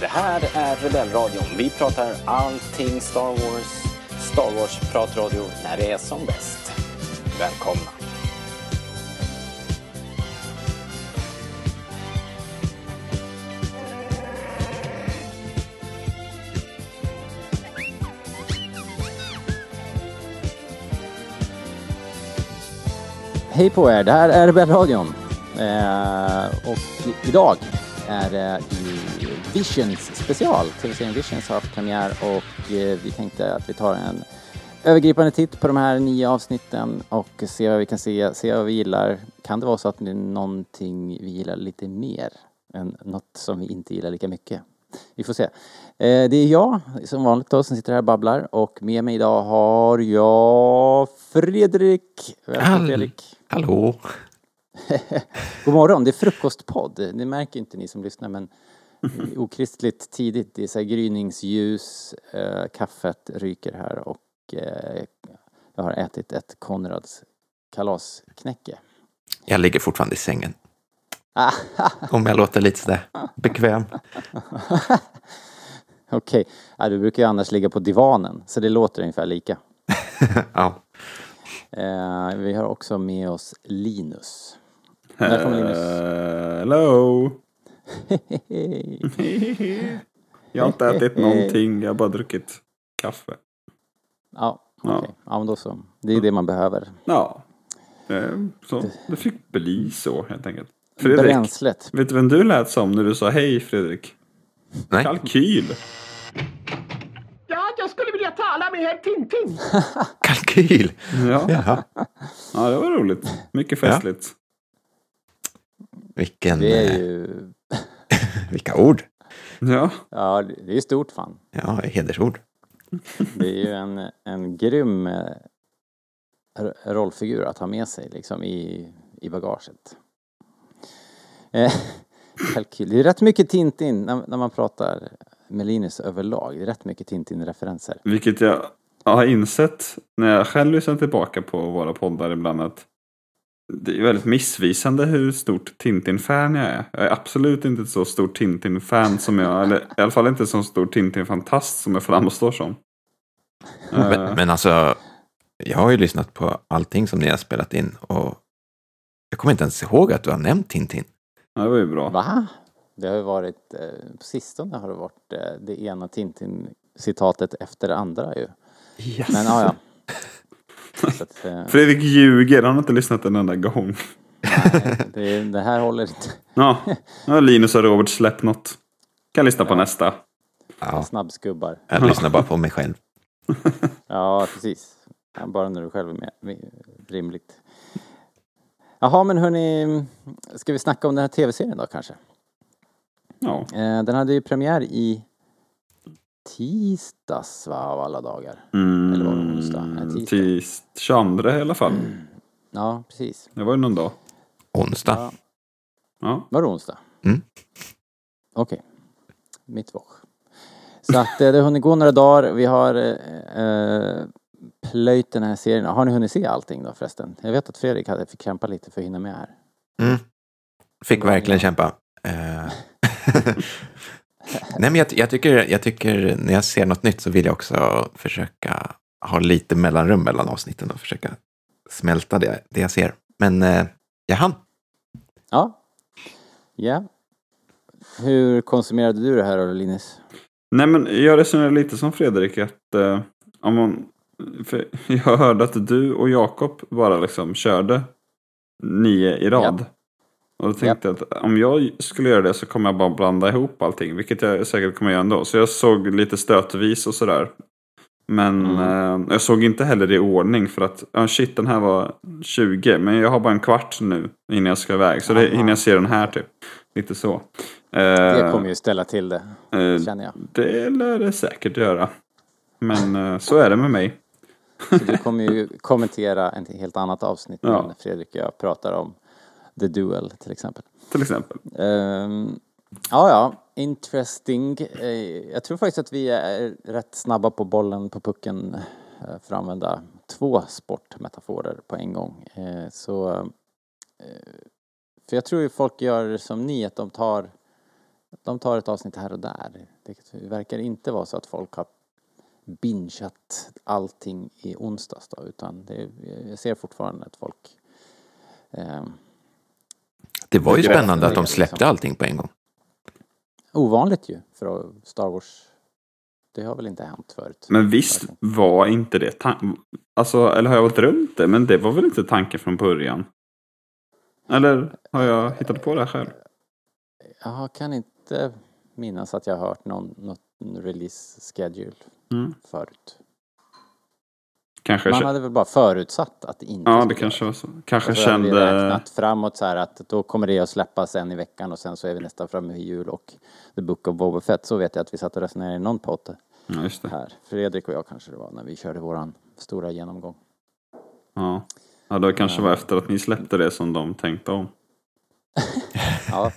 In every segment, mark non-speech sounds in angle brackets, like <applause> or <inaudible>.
Det här är Rebellradion. Vi pratar allting Star Wars. Star Wars-pratradio när det är som bäst. Välkomna! Hej på er, det här är Rebellradion. Eh, och idag är det ju Visions special. TV-serien Visions har haft premiär och eh, vi tänkte att vi tar en övergripande titt på de här nio avsnitten och se vad vi kan se, se vad vi gillar. Kan det vara så att det är någonting vi gillar lite mer än något som vi inte gillar lika mycket? Vi får se. Eh, det är jag som vanligt då som sitter här och babblar och med mig idag har jag Fredrik. Välkommen Fredrik. Hallå! <laughs> God morgon, det är frukostpodd. Det märker inte ni som lyssnar men okristligt tidigt. Det är så här gryningsljus, eh, kaffet ryker här och eh, jag har ätit ett Konrads kalasknäcke. Jag ligger fortfarande i sängen. <laughs> Om jag låter lite sådär bekväm. <laughs> Okej, ja, du brukar ju annars ligga på divanen så det låter ungefär lika. <laughs> Ja. Eh, vi har också med oss Linus. Välkommen Linus. Hello! <laughs> jag har inte ätit någonting, jag har bara druckit kaffe. Ja, Ja. okej. Ja, men då så. Det är det man behöver. Ja, eh, så det fick bli så helt enkelt. Fredrik, Bränslet. vet du vem du lät som när du sa hej Fredrik? Nej. Kalkyl. Ja, jag skulle vilja tala med herr Tintin. <laughs> Kalkyl! Ja. Jaha. ja, det var roligt. Mycket festligt. Vilken, Det är eh, ju... <laughs> vilka ord! Ja. Ja, det är ju stort fan. Ja, hedersord. Det är ju en, en grym eh, rollfigur att ha med sig liksom i, i bagaget. Eh, <laughs> kalkyl. Det är rätt mycket Tintin när, när man pratar med Linus överlag. Det är rätt mycket Tintin-referenser. Vilket jag har insett när jag själv lyssnar tillbaka på våra poddar ibland att det är väldigt missvisande hur stort Tintin-fan jag är. Jag är absolut inte ett så stort Tintin-fan som jag, eller i alla fall inte så stor Tintin-fantast som jag framstår som. Men, Eh, men alltså, jag har ju lyssnat på allting som ni har spelat in och jag kommer inte ens ihåg att du har nämnt Tintin. ja, det var ju bra. Va? Det har ju varit, eh, på sistone har det varit eh, det ena Tintin-citatet efter det andra ju. Yes. Men ja, ja. <laughs> Att, eh, Fredrik ljuger, han har inte lyssnat en enda gång. <laughs> det, det här håller inte. Ja, nu har Linus och Robert släppt något. Kan lyssna på nästa. Ja, Snabbskubbar. jag lyssnar bara på mig själv. <laughs> Ja, precis. Bara när du själv är med. med. Rimligt. Jaha, men hörni, ska vi snacka om den här tv-serien då kanske? Ja, Eh, den hade ju premiär i tisdags va, av alla dagar. mm, Eller var det onsdag? Nej, tisdag. tis, 22 i alla fall. Ja, precis. Det var ju någon dag. Onsdag. Ja. Ja. Var det onsdag? Mm. Okej. Mittwoch. Så att eh, det har hunnit gå några dagar. Vi har eh, eh, plöjt den här serien. Har ni hunnit se allting då förresten? Jag vet att Fredrik hade fick kämpa lite för att hinna med här. Mm. Fick verkligen kämpa. Eh, <laughs> Nej, men jag, jag, tycker, jag tycker när jag ser något nytt så vill jag också försöka ha lite mellanrum mellan avsnitten och försöka smälta det, det jag ser. Men eh, jag hann. Ja. Ja. Hur konsumerade du det här då Linus? Nej men jag resonerar lite som Fredrik att eh, om man, för <laughs> jag hörde att du och Jakob bara liksom körde nio i rad. Och då tänkte jag att om jag skulle göra det så kommer jag bara blanda ihop allting. Vilket jag säkert kommer göra ändå. Så jag såg lite stötvis och sådär. Men Mm. eh, jag såg inte heller i ordning för att ja, shit den här var 20. Men jag har bara en kvart nu innan jag ska iväg. Så det Aha. hinner jag se den här typ. Lite så. Det Eh, kommer ju ställa till det, eh, känner jag. det lär det säkert göra. Men eh, så är det med mig. Så du kommer ju kommentera ett helt annat avsnitt <laughs> Ja. när Fredrik och jag pratar om The Duel till exempel. Till exempel. Ehm, ja, ja, interesting. Eh, jag tror faktiskt att vi är rätt snabba på bollen, på pucken, eh, för att använda två sportmetaforer på en gång. Eh, så, för jag tror ju folk gör som ni, att de tar de tar ett avsnitt här och där. Det verkar inte vara så att folk har bingeat allting i onsdags då, utan det, jag ser fortfarande att folk eh, Det var ju spännande att de liksom. släppte allting på en gång. ovanligt ju för Star Wars. Det har väl inte hänt förut. Men visst var inte det tan- Alltså, eller har jag drömt det? Men det var väl inte tanken från början? Eller har jag hittat på det här själv? Jag kan inte minnas att jag har hört någon, något release schedule Mm. förut. Kanske Man hade väl bara förutsatt att det inte Ja, det kanske var så. Kanske så hade vi kände... räknat framåt så här att då kommer det att släppas en i veckan och sen så är vi nästan framme vid jul och The Book of Boba Fett. Så vet jag att vi satt och resonerade i någon podd Ja, just det. här. Fredrik och jag kanske det var när vi körde våran stora genomgång. Ja. ja, det kanske var efter att ni släppte det som de tänkte om. <laughs> Ja,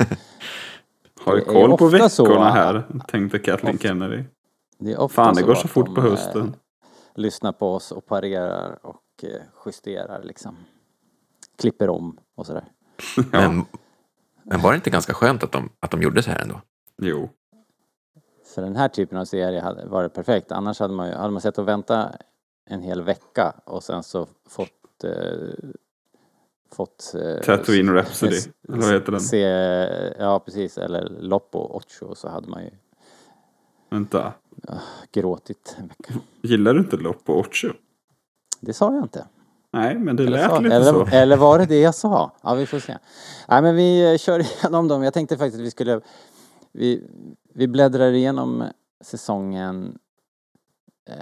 Har är koll på så, veckorna va? här? Tänkte Kathleen Ofta. Kennedy. det är ofta Fan, det går så fort de, på eh, hösten. Lyssnar på oss och parerar och eh, justerar liksom. Klipper om och sådär. <laughs> Ja, Men, men var det inte ganska skönt att de, att de gjorde så här ändå? jo. För den här typen av serie hade varit perfekt. Annars hade man ju, hade man sett och vänta en hel vecka och sen så fått eh, fått eh, Tatooine Rhapsody. Eller vad heter den? Se, ja precis, eller Loppo Ocho så hade man ju Vänta. Gråtit en vecka. Gillar du inte Loppo Ocho? Det sa jag inte. Nej, men det Eller, lät sa, lite eller, så. eller var det det jag sa? Ja, vi får se. Nej, men vi eh, kör igenom dem. Jag tänkte faktiskt att vi skulle... Vi, vi bläddrar igenom säsongen eh,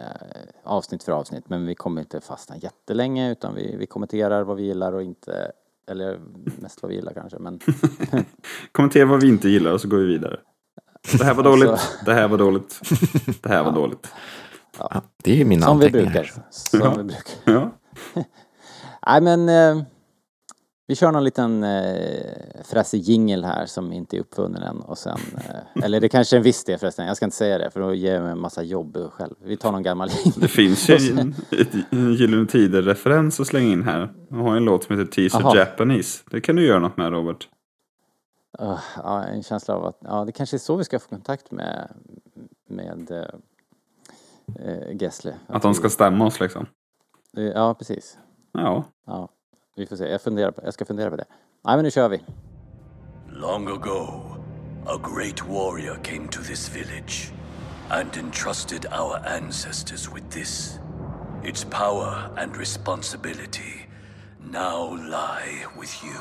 avsnitt för avsnitt, men vi kommer inte fastna jättelänge utan vi, vi kommenterar vad vi gillar och inte... Eller mest vad vi gillar kanske, men... <laughs> Kommentera vad vi inte gillar och så går vi vidare. Det här var Alltså- dåligt. Det här var dåligt. Det här var dåligt. <laughs> Ja, det är ju mina Som vi brukar. Som Ja. vi brukar. Ja. <laughs> Nej men eh, vi kör någon liten eh, fräsig jingle här som inte är uppfunnen än och sen, eh, eller det kanske är en viss det förresten, jag ska inte säga det för då ger jag mig en massa jobb själv. Vi tar någon gammal jingle. Det finns ju <laughs> en, en Gyllene Tider-referens att slänga in här. Jag har en låt som heter Teaser Aha. Japanese. Det kan du göra något med Robert. Uh, ja, en känsla av att, ja det kanske är så vi ska få kontakt med, med eh, eh, Gessle. Att de ska stämma oss liksom. vi, Ja, precis. Ja. Ja, vi får se. Jag, funderar på, jag ska fundera på det. Nej men nu kör vi. Long ago, a great warrior came to this village and entrusted our ancestors with this. Its power and responsibility now lie with you.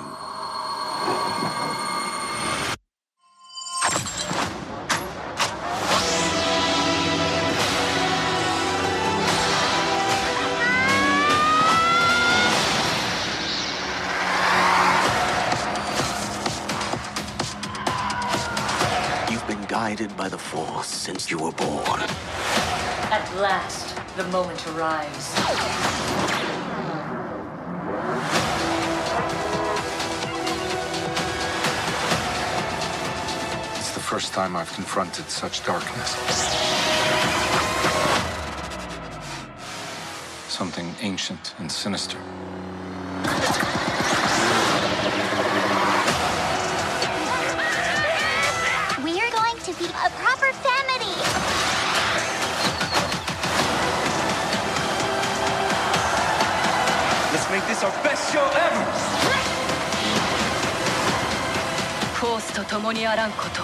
Guided by the Force since you were born. At last, the moment arrives. It's the first time I've confronted such darkness. Something ancient and sinister. Let's make this our best show ever! コースと共にあらんこと。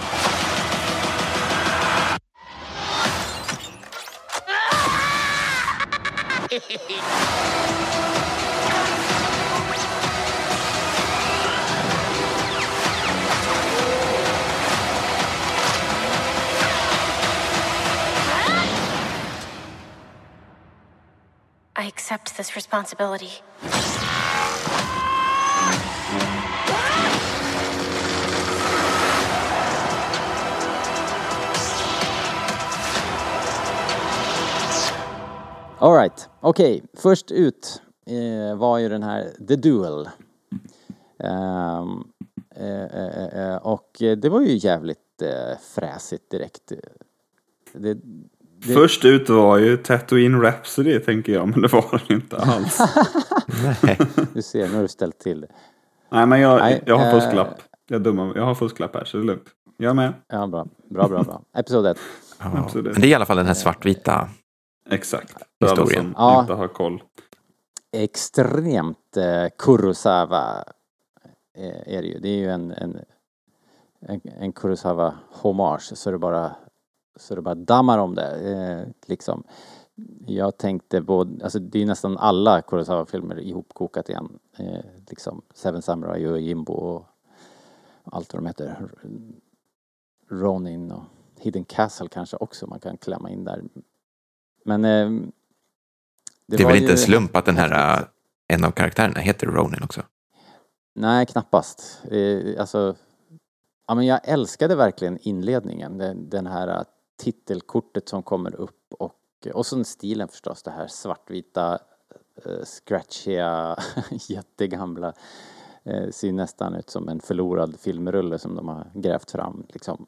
I accept this responsibility. Alright, okej. Först ut eh, var ju den här The Duel. Ehm, eh, eh, eh, och det var ju jävligt eh, fräsigt direkt. Det, det, Först ut var ju Tatooine Rhapsody tänker jag. Men det var den inte alls. <laughs> du ser, nu har du ställt till det. Nej men jag, Nej, jag har fusklapp. Jag är dumma. Jag har fusklapp här så det är lugnt. Jag med. Ja, bra. Bra, bra, bra. Episod 1. Ja. Absolut. Men det är i alla fall den här svartvita. Exakt. För alla Historien. som Ja. inte har koll. Extremt eh, Kurosawa eh, är det ju. Det är ju en, en, en, en Kurosawa-hommage så det bara så det bara dammar om det. Eh, liksom. Jag tänkte både, alltså det är nästan alla Kurosawa-filmer ihopkokat igen. Eh, liksom Seven Samurai och Jimbo och allt vad de heter. Ronin och Hidden Castle kanske också man kan klämma in där. Men eh, Det, är var väl inte en slump att den här, äh, en av karaktärerna heter Ronin också. Nej, knappast. Eh, alltså, ja, men jag älskade verkligen inledningen. Den, den här eh, titelkortet som kommer upp och, och så stilen förstås, det här svartvita, eh, scratchiga, <laughs> jättegamla. Eh, ser nästan ut som en förlorad filmrulle som de har grävt fram liksom.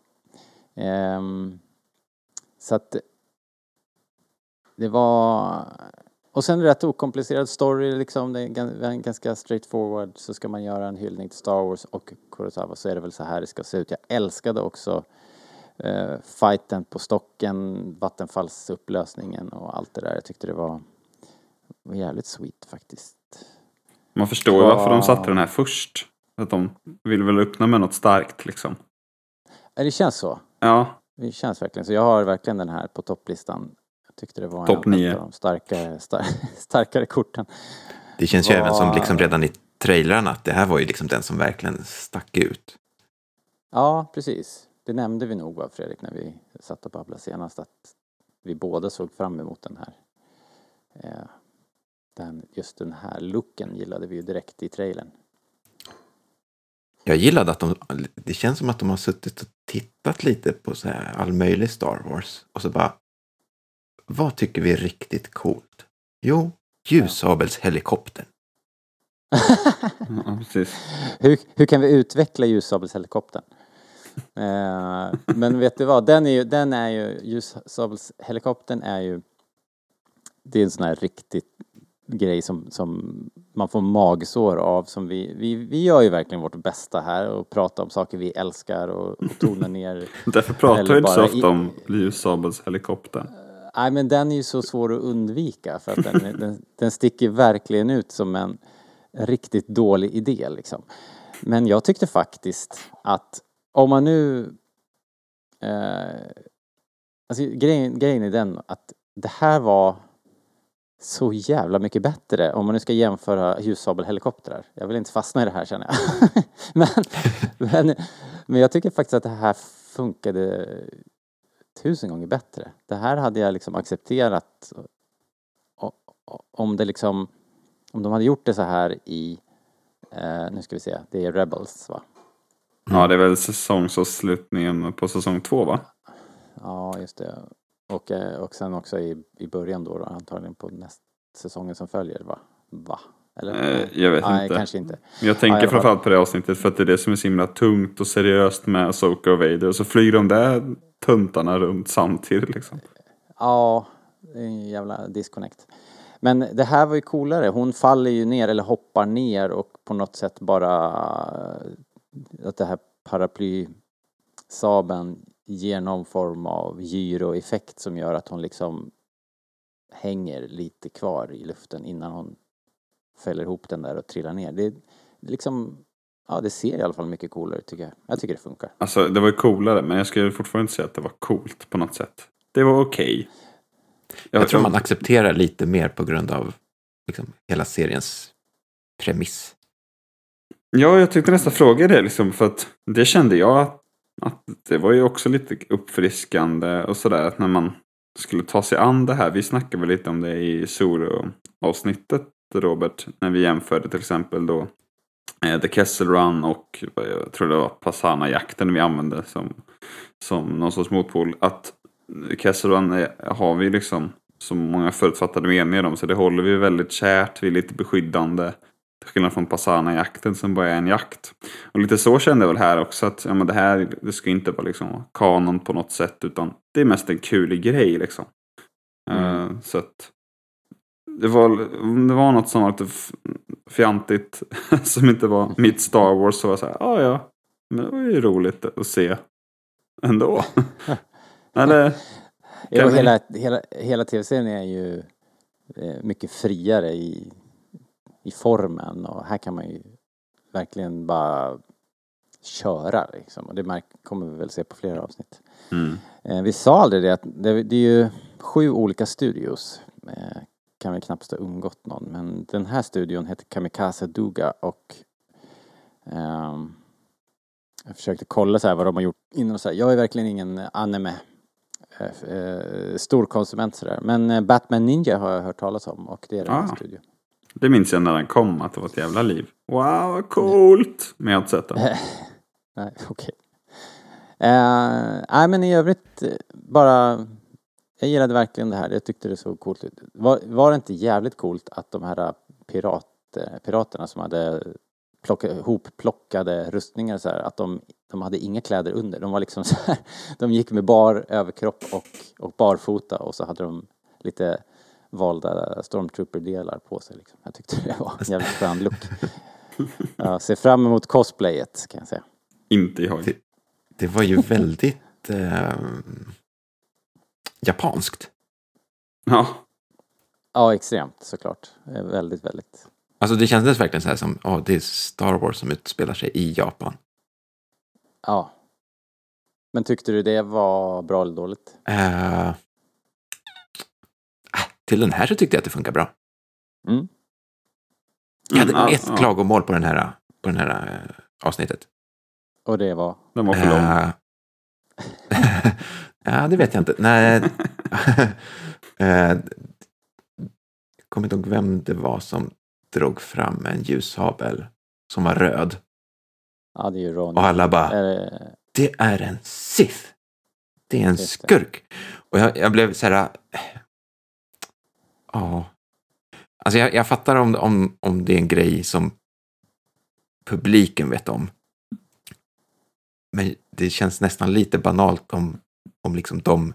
Ehm, så att det var och sen rätt okomplicerad story liksom, det är ganska straightforward. Så ska man göra en hyllning till Star Wars och Kurosawa så är det väl så här det ska se ut. Jag älskade också eh, fighten på stocken, vattenfallsupplösningen och allt det där. Jag tyckte det var, var jävligt sweet faktiskt. Man förstår ju varför de satte den här först. Att de vill väl öppna med något starkt liksom. Det känns så. Ja, Det känns verkligen så. Jag har verkligen den här på topplistan. Tyckte det var Topp en nio. av de starkare, star <laughs> starkare korten. Det känns ju Vad- även som liksom redan i trailrarna att det här var ju liksom den som verkligen stack ut. Ja, precis. Det nämnde vi nog va, Fredrik, när vi satt och babblade senast, att vi båda såg fram emot den här. Eh, den, just den här looken gillade vi ju direkt i trailern. Jag gillade att de, det känns som att de har suttit och tittat lite på så här all möjlig Star Wars och så bara, vad tycker vi är riktigt coolt? Jo, ljussabelshelikoptern. ja precis. hur, hur kan vi utveckla ljussabelshelikoptern? Eh, men vet du vad, den är ju, den är ju, ljussabelshelikoptern är ju, det är en sån här riktigt grej som, som man får magsår av som vi, vi, vi gör ju verkligen vårt bästa här och pratar om saker vi älskar och, och tonar ner <laughs> Därför pratar vi inte så ofta i- om Ljussabelshelikoptern. Nej men den är ju så svår att undvika för att den, den, den sticker verkligen ut som en riktigt dålig idé liksom. Men jag tyckte faktiskt att om man nu... Eh, alltså grejen, grejen är den att det här var så jävla mycket bättre om man nu ska jämföra ljussabelhelikoptrar. Jag vill inte fastna i det här känner jag. <laughs> men, men, men jag tycker faktiskt att det här funkade tusen gånger bättre. Det här hade jag liksom accepterat om det liksom om de hade gjort det så här i eh, nu ska vi se, det är Rebels va? Ja, det är väl säsongsavslutningen på säsong två va? Ja, just det. Och, eh, och sen också i, i början då, då antagligen på näst säsongen som följer va? Va? Eller? Eh, jag vet Nej, inte. kanske inte. Men jag Ja, tänker fall. framförallt på det avsnittet för att det är det som är så himla tungt och seriöst med Asoka och Vader. Och så flyger de där tuntarna runt samtidigt liksom. Ja, det är en jävla disconnect. Men det här var ju coolare. Hon faller ju ner eller hoppar ner och på något sätt bara att det här paraplysabeln ger någon form av gyroeffekt som gör att hon liksom hänger lite kvar i luften innan hon fäller ihop den där och trillar ner. Det är liksom, ja det ser i alla fall mycket coolare ut tycker jag. Jag tycker det funkar. Alltså det var ju coolare men jag skulle fortfarande inte säga att det var coolt på något sätt. Det var okej. Jag tror man accepterar lite mer på grund av liksom, hela seriens premiss. Ja, jag tänkte nästa fråga det liksom för att det kände jag att, att det var ju också lite uppfriskande och sådär att när man skulle ta sig an det här. Vi snackade väl lite om det i Zoro-avsnittet Robert. När vi jämförde till exempel då eh, The Kessel Run och vad jag tror det var Pasana-jakten vi använde som, som någon sorts motpol. Att Kessel Run är, har vi liksom så många förutfattade meningar om så det håller vi väldigt kärt, vi är lite beskyddande. Till skillnad från Pasana-jakten som bara är en jakt. Och lite så kände jag väl här också att ja, men det här det ska inte vara liksom kanon på något sätt utan det är mest en kul grej liksom. Eh, så att det var, om det var något som var lite fjantigt <laughs> som inte var mitt Star Wars så var jag så här, ja ja, men det var ju roligt att se ändå. <laughs> Eller? Jo, vi- hela, hela, hela tv-serien är ju eh, mycket friare i, i formen och här kan man ju verkligen bara köra liksom. Och det kommer vi väl se på flera avsnitt. Mm. Eh, vi sa aldrig det att det, det är ju sju olika studios. Eh, kan väl knappast ha undgått någon. Men den här studion heter Kamikaze Duga och ehm, jag försökte kolla så här vad de har gjort innan och så här. Jag är verkligen ingen anime eh, eh, stor konsument sådär. Men eh, Batman Ninja har jag hört talas om och det är den här Ah. studion. Det minns jag när den kom, att det var ett jävla liv. Wow, vad coolt! Men jag har inte sett den. <laughs> Nej, okej. Eh, nej men i övrigt eh, bara jag gillade verkligen det här. Jag tyckte det såg coolt ut. Var, var det inte jävligt coolt att de här pirat, eh, piraterna som hade plocka, hopplockade rustningar så här, att de, de hade inga kläder under. De var liksom så här, <laughs> de gick med bar överkropp och, och barfota och så hade de lite valda stormtrooper-delar på sig. Liksom. Jag tyckte det var en jävligt skön look. <laughs> Jag ser fram emot cosplayet kan jag säga. Inte jag. Det- Det var ju väldigt eh, japanskt. Ja, Ja, extremt såklart. Eh, Väldigt, väldigt. Alltså det kändes verkligen så här som, ja, det är Star Wars som utspelar sig i Japan. Ja. Men tyckte du det var bra eller dåligt? Eh, äh, till den här så tyckte jag att det funkar bra. Mm. Jag hade Mm, ett ja. klagomål på den här, på den här eh, avsnittet. Och det var? den var för lång. <laughs> <laughs> Eh, ja, det vet jag inte. Nej. <laughs> Eh, jag kommer inte ihåg vem det var som drog fram en ljushabel som var röd. Ja, det är ju Ron. Och alla bara, Eh, det är en Sith. Det är en Just det. skurk. Och jag, jag blev så här... eh, Ja. Alltså jag, jag fattar om, om, om det är en grej som publiken vet om. Men det känns nästan lite banalt om, om liksom de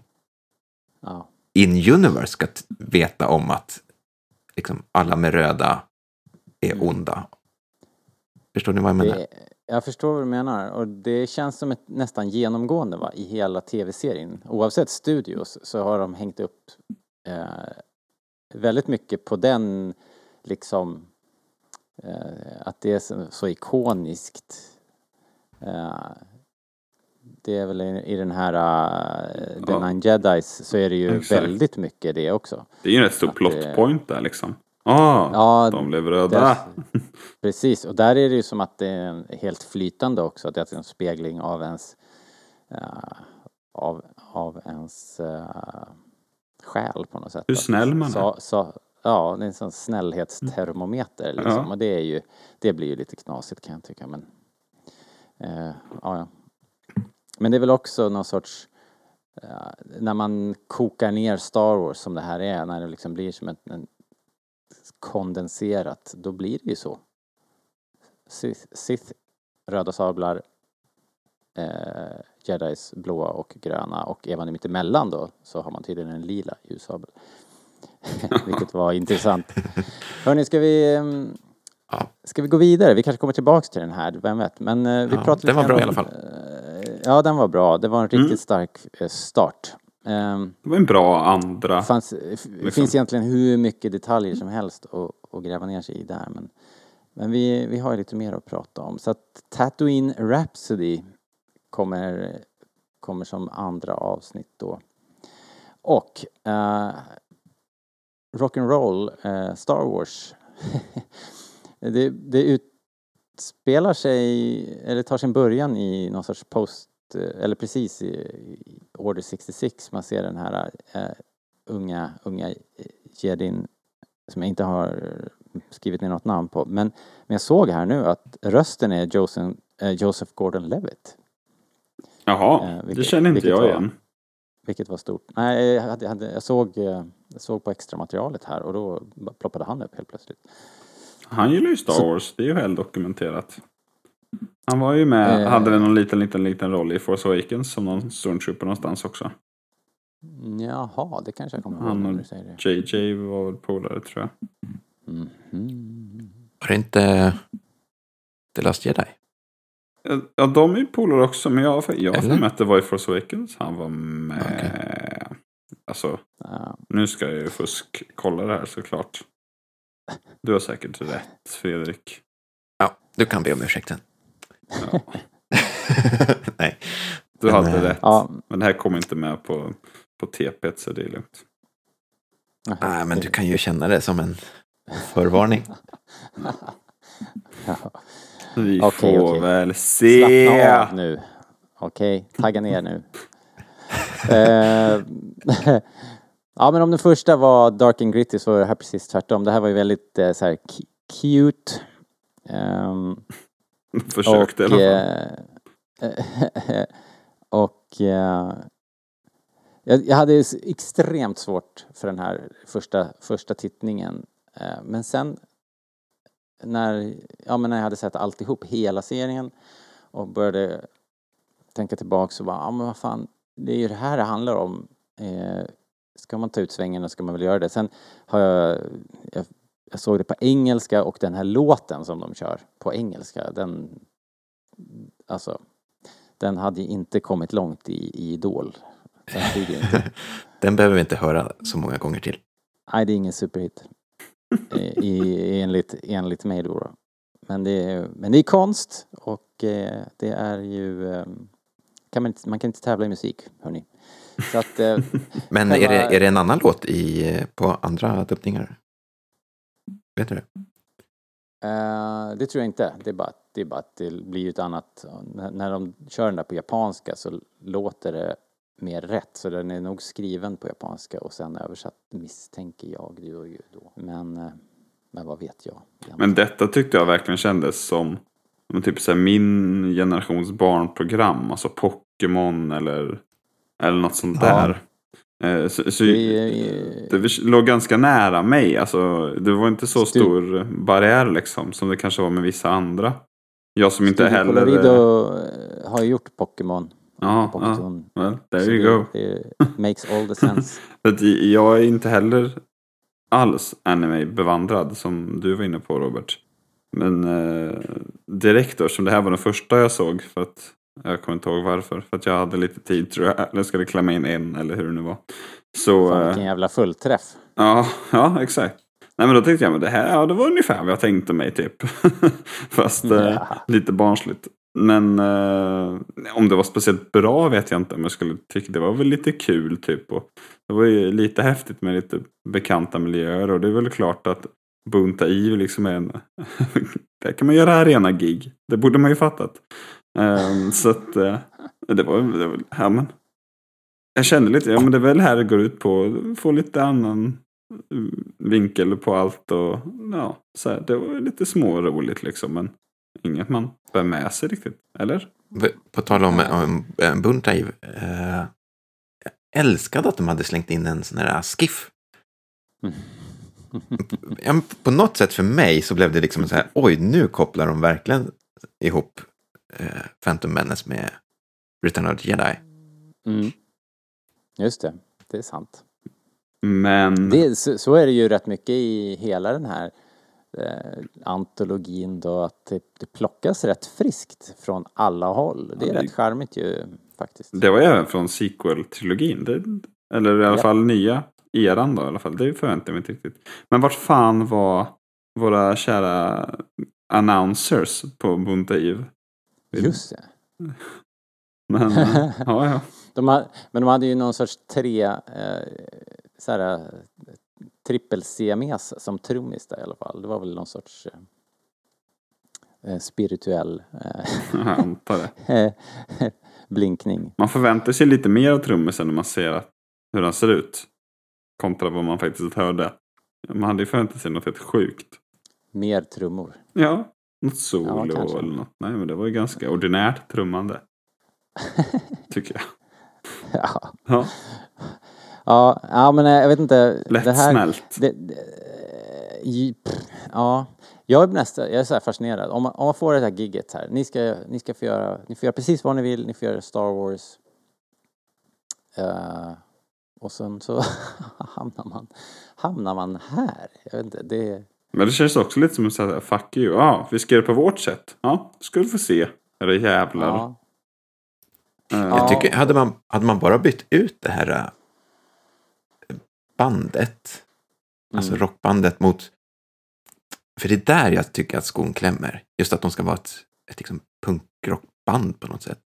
ja. in universe ska veta om att liksom alla med röda är Mm. onda. Förstår ni vad jag menar? Det, jag förstår vad du menar och det känns som ett nästan genomgående va, i hela tv-serien. Oavsett studios så har de hängt upp eh, väldigt mycket på den liksom eh, att det är så, så ikoniskt. Eh, det är väl i, den här uh, Ja. Nine Jedis så är det ju Exakt. väldigt mycket det också. Det är ju en rätt stor plot det- point där liksom. Ah, Ja, de blev röda. Där, <laughs> precis, och där är det ju som att det är en helt flytande också, att det är en spegling av ens eh, av, av ens uh, själ på något sätt. Hur snäll man är. så, så, Ja, det är en sån snällhetstermometer liksom. Ja. Och det är ju, det blir ju lite knasigt kan jag tycka men eh, ja, ja. Men det är väl också någon sorts eh, när man kokar ner Star Wars som det här är, när det liksom blir som ett, en kondenserat, då blir det ju så. Sith, Sith röda sablar, eh, Jedis blåa och gröna och är man mitt emellan då så har man tydligen en lila ljussabel. <laughs> Vilket var intressant. Hörni, ska vi, Ja. ska vi gå vidare? Vi kanske kommer tillbaks till den här, vem vet. Men eh, vi Ja, pratar den var bra grann i alla om, fall. Eh, Ja, den var bra. Det var en riktigt Mm. stark eh, start. Ehm, Det var en bra andra. fanns, det Liksom. finns egentligen hur mycket detaljer som helst att, att gräva ner sig i där. Men, men vi, vi har ju lite mer att prata om. Så att Tatooine Rhapsody kommer, kommer som andra avsnitt då. Och uh, Rock'n'Roll uh, Star Wars. <laughs> det, det utspelar sig, eller tar sin början i någon sorts post, eh, eller precis i, Order 66. Man ser den här eh, unga, unga jedin som jag inte har skrivit ner något namn på. Men, men jag såg här nu att rösten är Joseph, eh, Joseph Gordon-Levitt. Jaha, Eh, det vilket- känner inte vilket jag var- igen. Vilket var stort. Nej, jag, hade, hade, jag, såg, eh, jag såg på extra materialet här och då ploppade han upp helt plötsligt. Han gillar ju Star Så- Wars, det är ju väl dokumenterat. Han var ju med, Eh. hade väl någon liten, liten, liten roll i Force Awakens som någon stormtrooper någonstans också. Jaha, det kanske jag kommer ihåg Han och. JJ var väl polare tror jag. Mhm. Var det inte The Last Jedi? Ja, de är ju polare också, men jag, jag har för mig att det var i Force Awakens han var med. Alltså, Ja. nu ska jag ju fuskkolla det här såklart. Du har säkert rätt, Fredrik. Ja, du kan be om ursäkt sen. Ja, <laughs> Nej. du Men, hade eh, rätt. Ja. Men det här kommer inte med på, på TP, så det är lugnt. Nej, men du kan ju känna det som en förvarning. Vi Okej, får okej. väl se. Slappna av nu. Okej, tagga ner nu. <laughs> Eh, <laughs> ja, men om den första var Dark and Gritty så var det här precis tvärtom. Det här var ju väldigt eh, så här cu- cute. Ehm, <laughs> Försökte i alla fall. eh, <laughs> och eh, jag, jag hade extremt svårt för den här första, första tittningen. Eh, men sen när, ja, men när jag hade sett alltihop, hela serien och började tänka tillbaka så bara, ja men vad fan, det är ju det här det handlar om. Eh, ska man ta ut svängen ska man väl göra det. Sen har jag, jag, jag såg det på engelska och den här låten som de kör på engelska, den, alltså, den hade ju inte kommit långt i, i Idol. Den. <laughs> Den behöver vi inte höra så många gånger till. Nej, det är ingen superhit. Eh, I, enligt, enligt mig då. Men det, är, men det är konst och eh, det är ju... Eh, kan man, inte, man kan inte tävla i musik, hörni. Att... <laughs> Men Själva- är, det, är det en annan låt i, på andra dubbningar? Vet du det? eh, det tror jag inte. Det är bara, att- det är bara att det blir ju ett annat... När, när de kör den där på japanska så låter det mer rätt. Så den är nog skriven på japanska och sen översatt misstänker jag det gör ju då. Men, eh, men vad vet jag? Men detta tyckte jag verkligen kändes som men typ så här, min generations barnprogram. Alltså Pokémon eller, eller något sånt Ja. där. Eh, Så, så Det är, det låg ganska nära mig. Alltså, det var inte så stor barriär liksom som det kanske var med vissa andra. Jag som inte heller... Colorido eh, har gjort Pokémon. Ja. Well, there Så you det, go. Det makes all the sense. <laughs> Jag är inte heller alls anime-bevandrad som du var inne på Robert. Men eh, direkt då, som det här var den första jag såg för att jag kommer inte ihåg varför. För att jag hade lite tid tror jag. Eller skulle klämma in en eller hur det nu var. Så Fan, eh, vilken jävla fullträff. ja, ja, exakt. Nej men då tänkte jag men det här, ja det var ungefär vad jag tänkte mig typ. <laughs> Fast eh, Ja. lite barnsligt. Men eh, om det var speciellt bra vet jag inte. Men jag skulle tycka det var väl lite kul typ. Och det var ju lite häftigt med lite bekanta miljöer. Och det är väl klart att Bunta i liksom är en... <laughs> där kan man göra arena gig. Det borde man ju fattat. Eh, så att eh, det var, det var ja, men. Jag kände lite, ja men det är väl här det går ut på. Få lite annan mm, vinkel på allt och ja, så här, det var lite småroligt liksom. Men inget man bär med sig riktigt. Eller? På tal om, om eh, Buntai. Eh, jag älskade att de hade slängt in en sån här skiff. <laughs> Ja, på något sätt för mig så blev det liksom så här, oj, nu kopplar de verkligen ihop eh, Phantom Menace med Return of the Jedi. Mm. Just det, det är sant. Men Det, så, så är det ju rätt mycket i hela den här eh, antologin då att det, det plockas rätt friskt från alla håll. Det är Ja, det- rätt charmigt ju faktiskt. det var ju även från sequel-trilogin. Eller i alla Ja. fall nya eran då i alla fall. Det förväntade jag mig inte riktigt. Men vart fan var våra kära announcers på Bunta Eve? Just det. Men <laughs> ja, ja. De har, men de hade ju någon sorts tre, eh, så här, eh, trippel-siames som trummis där i alla fall. Det var väl någon sorts eh, eh, spirituell eh, <laughs> blinkning. Man förväntar sig lite mer av trummisen när man ser hur han ser ut. Kontra vad man faktiskt hörde. Man hade ju förväntat sig något helt sjukt. Mer trummor. Ja, något solo Ja, eller något. Nej, men det var ju ganska ordinärt trummande. <laughs> Tycker jag. ja. Ja, Ja, ja, men eh, jag vet inte. det här, lättsmält. det, det, i- pff, ja, jag är nästan, jag är så här fascinerad. Om man, om man får det här gigget här, ni ska, ni ska få göra, ni får göra precis vad ni vill, ni får göra Star Wars. Eh, och sen så <laughs> hamnar man, hamnar man här. Jag vet inte, det, Men det känns också lite som att säga fuck you. Ja, vi ska göra det på vårt sätt. Ja, ska du få se. Era jävlar. Ja. Eh, Jag tycker, hade man, hade man bara bytt ut det här äh, bandet, alltså Mm. rockbandet mot... För det är där jag tycker att skon klämmer. Just att de ska vara ett, ett liksom punkrockband på något sätt.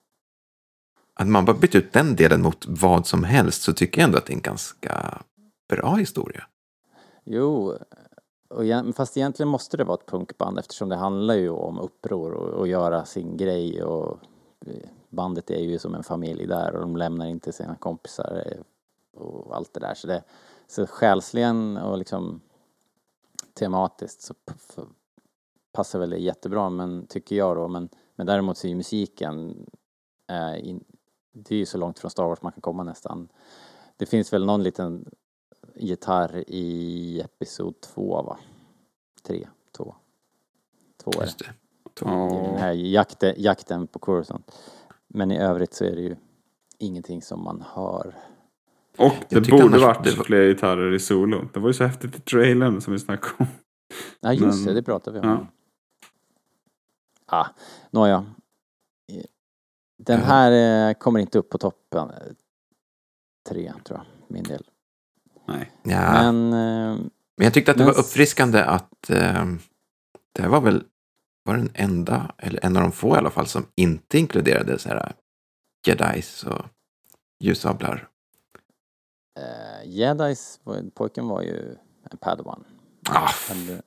Hade man bara bytt ut den delen mot vad som helst så tycker jag ändå att det är en ganska bra historia. Jo, och fast egentligen måste det vara ett punkband eftersom det handlar ju om uppror och, och göra sin grej och eh, bandet är ju som en familj där och de lämnar inte sina kompisar eh, och allt det där. Så, det, så själsligen och liksom tematiskt så passar väl det jättebra men tycker jag då men, men däremot så är ju musiken eh, in, det är ju så långt från Star Wars man kan komma nästan. Det finns väl någon liten gitarr i episod två va? Tre, två. Två är det. Det. I den här jakten, jakten på Coruscant. Men i övrigt så är det ju ingenting som man hör. Och det borde annars varit fler gitarrer i solo. Det var ju så häftigt i trailern som vi snackade om. Ja just Men- det, det pratar vi om. ja. Ah, nåja. Den här eh, kommer inte upp på toppen. Tre tror jag, min del. Nej. Ja. Men eh, Men jag tyckte att det Men var uppfriskande att eh, det här var väl var den enda, eller en av de få i alla fall, som inte inkluderade så här jedis och ljussablar. eh, Jedis, var- pojken var ju en padawan. Ah, Men,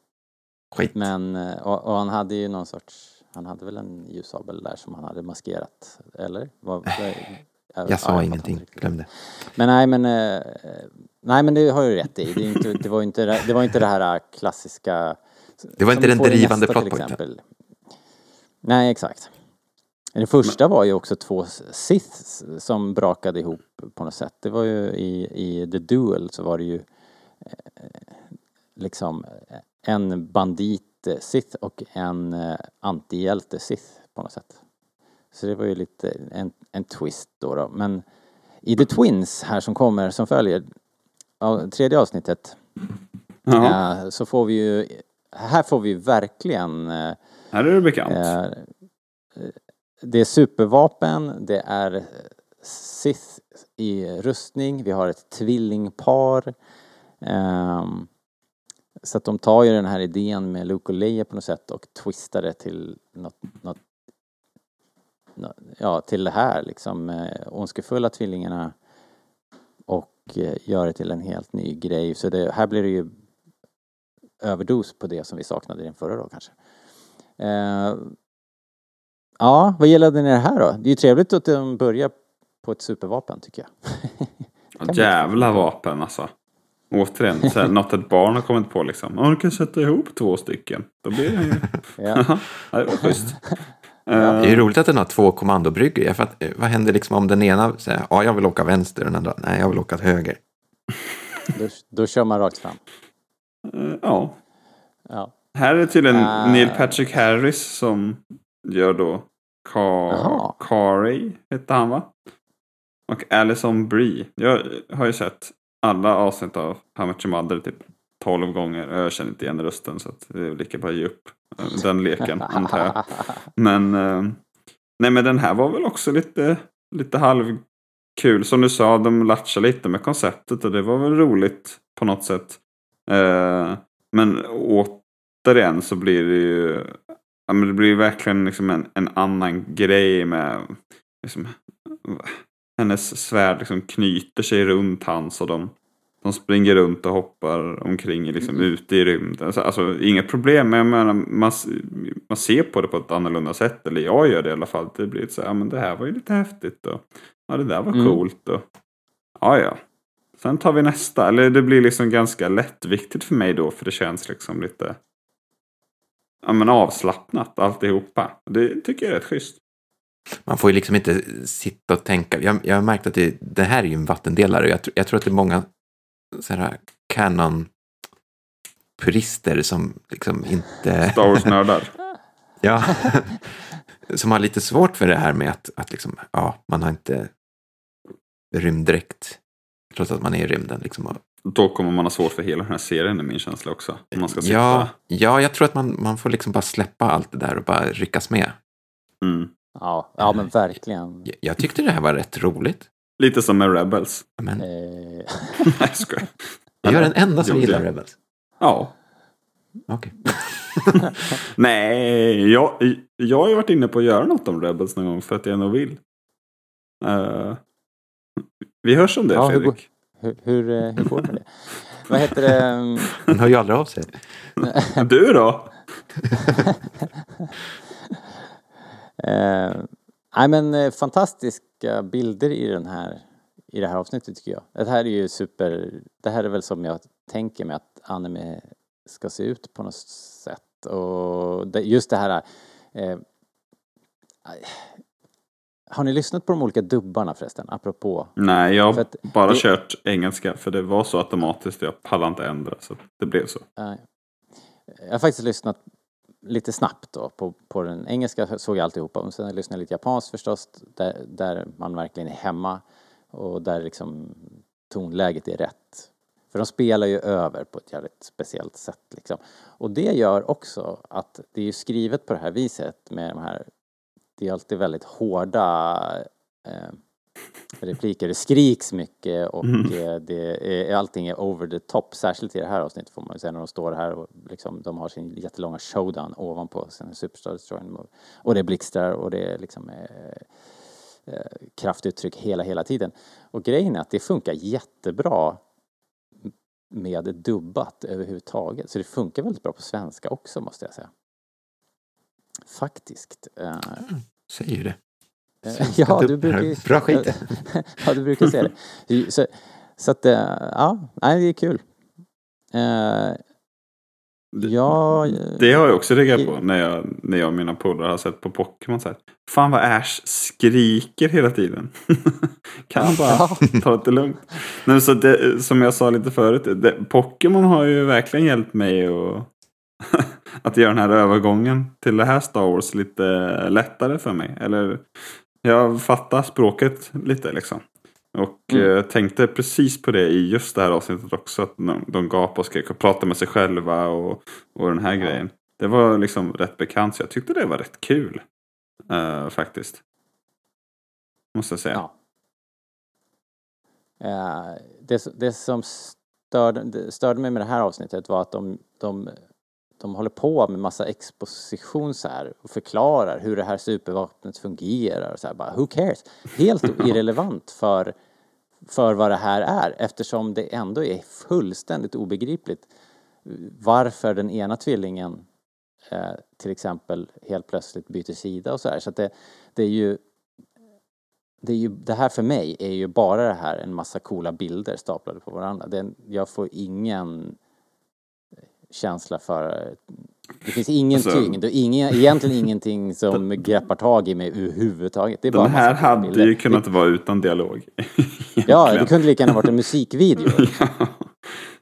skit. Men, eh, och, och han hade ju någon sorts, han hade väl en ljussabel där som han hade maskerat, eller? Vad- Jag ja, sa fattar ingenting, inte riktigt. glöm det. Men nej men, eh, nej men det har du rätt i. Det, inte, det var inte det, var inte det här klassiska. Det var inte den drivande plotpointen. Nej exakt. Den första var ju också två Siths som brakade ihop på något sätt. Det var ju i, i The Duel så var det ju eh, liksom en bandit eh, Sith och en eh, antihjälte Sith på något sätt. Så det var ju lite en, en twist då, då. Men i The Twins här som kommer, som följer, ja, tredje avsnittet, eh, så får vi ju, här får vi verkligen eh, här är det bekant. Eh, Det är supervapen, det är Sith i rustning, vi har ett tvillingpar. Ehm, Så att de tar ju den här idén med Luke och Leia på något sätt och twistar det till något, något nå- ja, till det här liksom eh, ondskefulla tvillingarna och eh, gör det till en helt ny grej. Så det, här blir det ju överdos på det som vi saknade i den förra då kanske. Eh, ja, vad gillade ni det här då? Det är ju trevligt att de börjar på ett supervapen tycker jag. <laughs> Ja, Jävla vapen alltså. Återigen, så här, något ett barn har kommit på liksom. Ja, du kan sätta ihop två stycken. Då blir det ju... <laughs> Ja. <laughs> ja, det var schysst. Det är ju roligt att den har två kommandobryggor. Ja, för att, eh, vad händer liksom om den ena säger ja, jag vill åka vänster och den andra nej, jag vill åka höger. Då, då kör man rakt fram. eh, ja. Ja. Här är tydligen Ah. Neil Patrick Harris som gör då. Car Carey, hette han va? Och Alison Brie. Jag har ju sett alla avsnitt av How Much Your Mother typ 12 gånger. Jag känner inte igen rösten så det är lika bara att ge upp eh, den leken <laughs> antar jag. Men, eh, nej men den här var väl också lite, lite halvkul. Som du sa, de latchade lite med konceptet och det var väl roligt på något sätt. Eh, men återigen så blir det ju, ja men det blir verkligen liksom en, en annan grej med, liksom, hennes svärd liksom knyter sig runt hans och de, de springer runt och hoppar omkring liksom ute i rymden. Alltså, alltså inget problem, men jag menar, man, man ser på det på ett annorlunda sätt. Eller jag gör det i alla fall. Det blir så här, ja men det här var ju lite häftigt och ja det där var Mm. coolt och ja ja. Sen tar vi nästa. Eller det blir liksom ganska lättviktigt för mig då för det känns liksom lite ja, men avslappnat alltihopa. Det tycker jag är rätt schysst. Man får ju liksom inte sitta och tänka. Jag, jag har märkt att det, det här är ju en vattendelare. Jag, jag tror att det är många så här canon purister som liksom inte... Star Wars-nördar. <laughs> Ja. som har lite svårt för det här med att, att liksom, ja, man har inte rymddräkt. Trots att man är i rymden. Liksom. Då kommer man ha svårt för hela den här serien är min känsla också. Man ska sitta. ja, ja, jag tror att man, man får liksom bara släppa allt det där och bara ryckas med. Mm. Ja, ja men verkligen. Jag- Jag tyckte det här var rätt roligt. Lite som med Rebels. Men Eh, <laughs> Nej, jag skojar. jag är den enda som Jo, gillar det- Rebels. Ja. Okej. <laughs> Nej, jag, jag har ju varit inne på att göra något om Rebels någon gång för att jag nog vill. Eh, vi hörs om det Ja, hur Fredrik. hur, hur, eh, hur går det med det? Vad heter det? <laughs> Han hör ju aldrig av sig. Du då? Eh, nej men eh, fantastiska bilder i den här i det här avsnittet tycker jag. Det här är ju super, det här är väl som jag tänker mig att anime ska se ut på något sätt och det, just det här eh, har ni lyssnat på de olika dubbarna förresten, apropå? Nej, jag har bara det- kört engelska för det var så automatiskt. Jag pallade inte ändra så det blev så. Nej. Jag har faktiskt lyssnat lite snabbt då på, på den engelska såg jag alltihopa och sen lyssnade jag lite japanskt förstås där, där man verkligen är hemma och där liksom tonläget är rätt. För de spelar ju över på ett jävligt speciellt sätt liksom. Och det gör också att det är ju skrivet på det här viset med de här det är alltid väldigt hårda eh, repliker. Det skriks mycket och eh, det är, allting är over the top. Särskilt i det här avsnittet får man ju säga när de står här och liksom, de har sin jättelånga showdown ovanpå sin Superstar Destroyer. Och det blixtrar och det är liksom eh, eh, kraftuttryck hela, hela tiden. Och grejen är att det funkar jättebra med dubbat överhuvudtaget. Så det funkar väldigt bra på svenska också måste jag säga. Faktiskt. Eh, Säger ju det. Eh, <laughs> Ja, du brukar ju... Bra skit. Ja, du brukar säga det. <laughs> Så, så att, eh, ja, nej, det är kul. Eh, ja, Det har jag också reagerat på när jag, när jag och mina polare har sett på Pokémon. Så här, Fan vad Ash skriker hela tiden. <laughs> kan han bara ta det lugnt? Nej, så det, som jag sa lite förut. Det, Pokémon har ju verkligen hjälpt mig att, att göra den här övergången till det här Star Wars lite lättare för mig. Eller jag fattar språket lite liksom. Och Mm. eh, tänkte precis på det i just det här avsnittet också. Att de, de gapade och skrek och pratade med sig själva och, och den här grejen. Det var liksom rätt bekant så jag tyckte det var rätt kul. eh, faktiskt. Måste jag säga. Ja. Eh, det, det som störde, det störde mig med det här avsnittet var att de, de, de håller på med massa exposition så här och förklarar hur det här supervapnet fungerar och så här bara who cares? Helt <laughs> irrelevant för, för vad det här är eftersom det ändå är fullständigt obegripligt varför den ena tvillingen eh, till exempel helt plötsligt byter sida och så här. Så att det, det är ju det, är ju, det här för mig är ju bara det här en massa coola bilder staplade på varandra. Det, jag får ingen känsla för... Det finns ingenting, Alltså- det ingen, egentligen ingenting som <laughs> greppar tag i mig överhuvudtaget. Det är bara Den här hade bilder. ju kunnat vara utan dialog. <laughs> Ja, det kunde lika gärna varit en musikvideo. <laughs>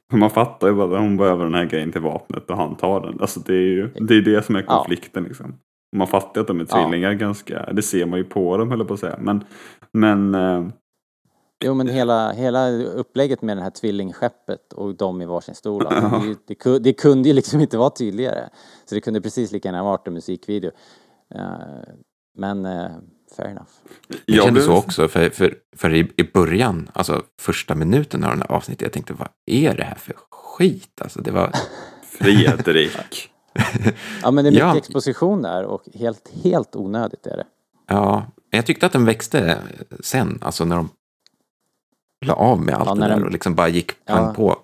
Ja. Man fattar ju bara att hon behöver den här grejen till vapnet och han tar den. Alltså det är ju det, är det som är Ja. konflikten liksom. Och Man fattar att de är Ja. tvillingar ganska, det ser man ju på dem höll jag på att säga. Men, men eh, Jo men hela, hela upplägget med det här tvillingskeppet och de i varsin stol. <laughs> Det, det, ku- det kunde ju liksom inte vara tydligare. Så det kunde precis lika gärna varit en musikvideo. Eh, men uh, fair enough. Jag kände så också, för, för, för i, i början, alltså första minuten av den här avsnittet, jag tänkte vad är det här för skit? Alltså det var, <laughs> Fredrik. <laughs> Ja men det är mycket Ja. exposition där och helt, helt onödigt är det. ja, jag tyckte att den växte sen, alltså när de la av med allt Ja, det när där den- och liksom bara gick pang Ja. på.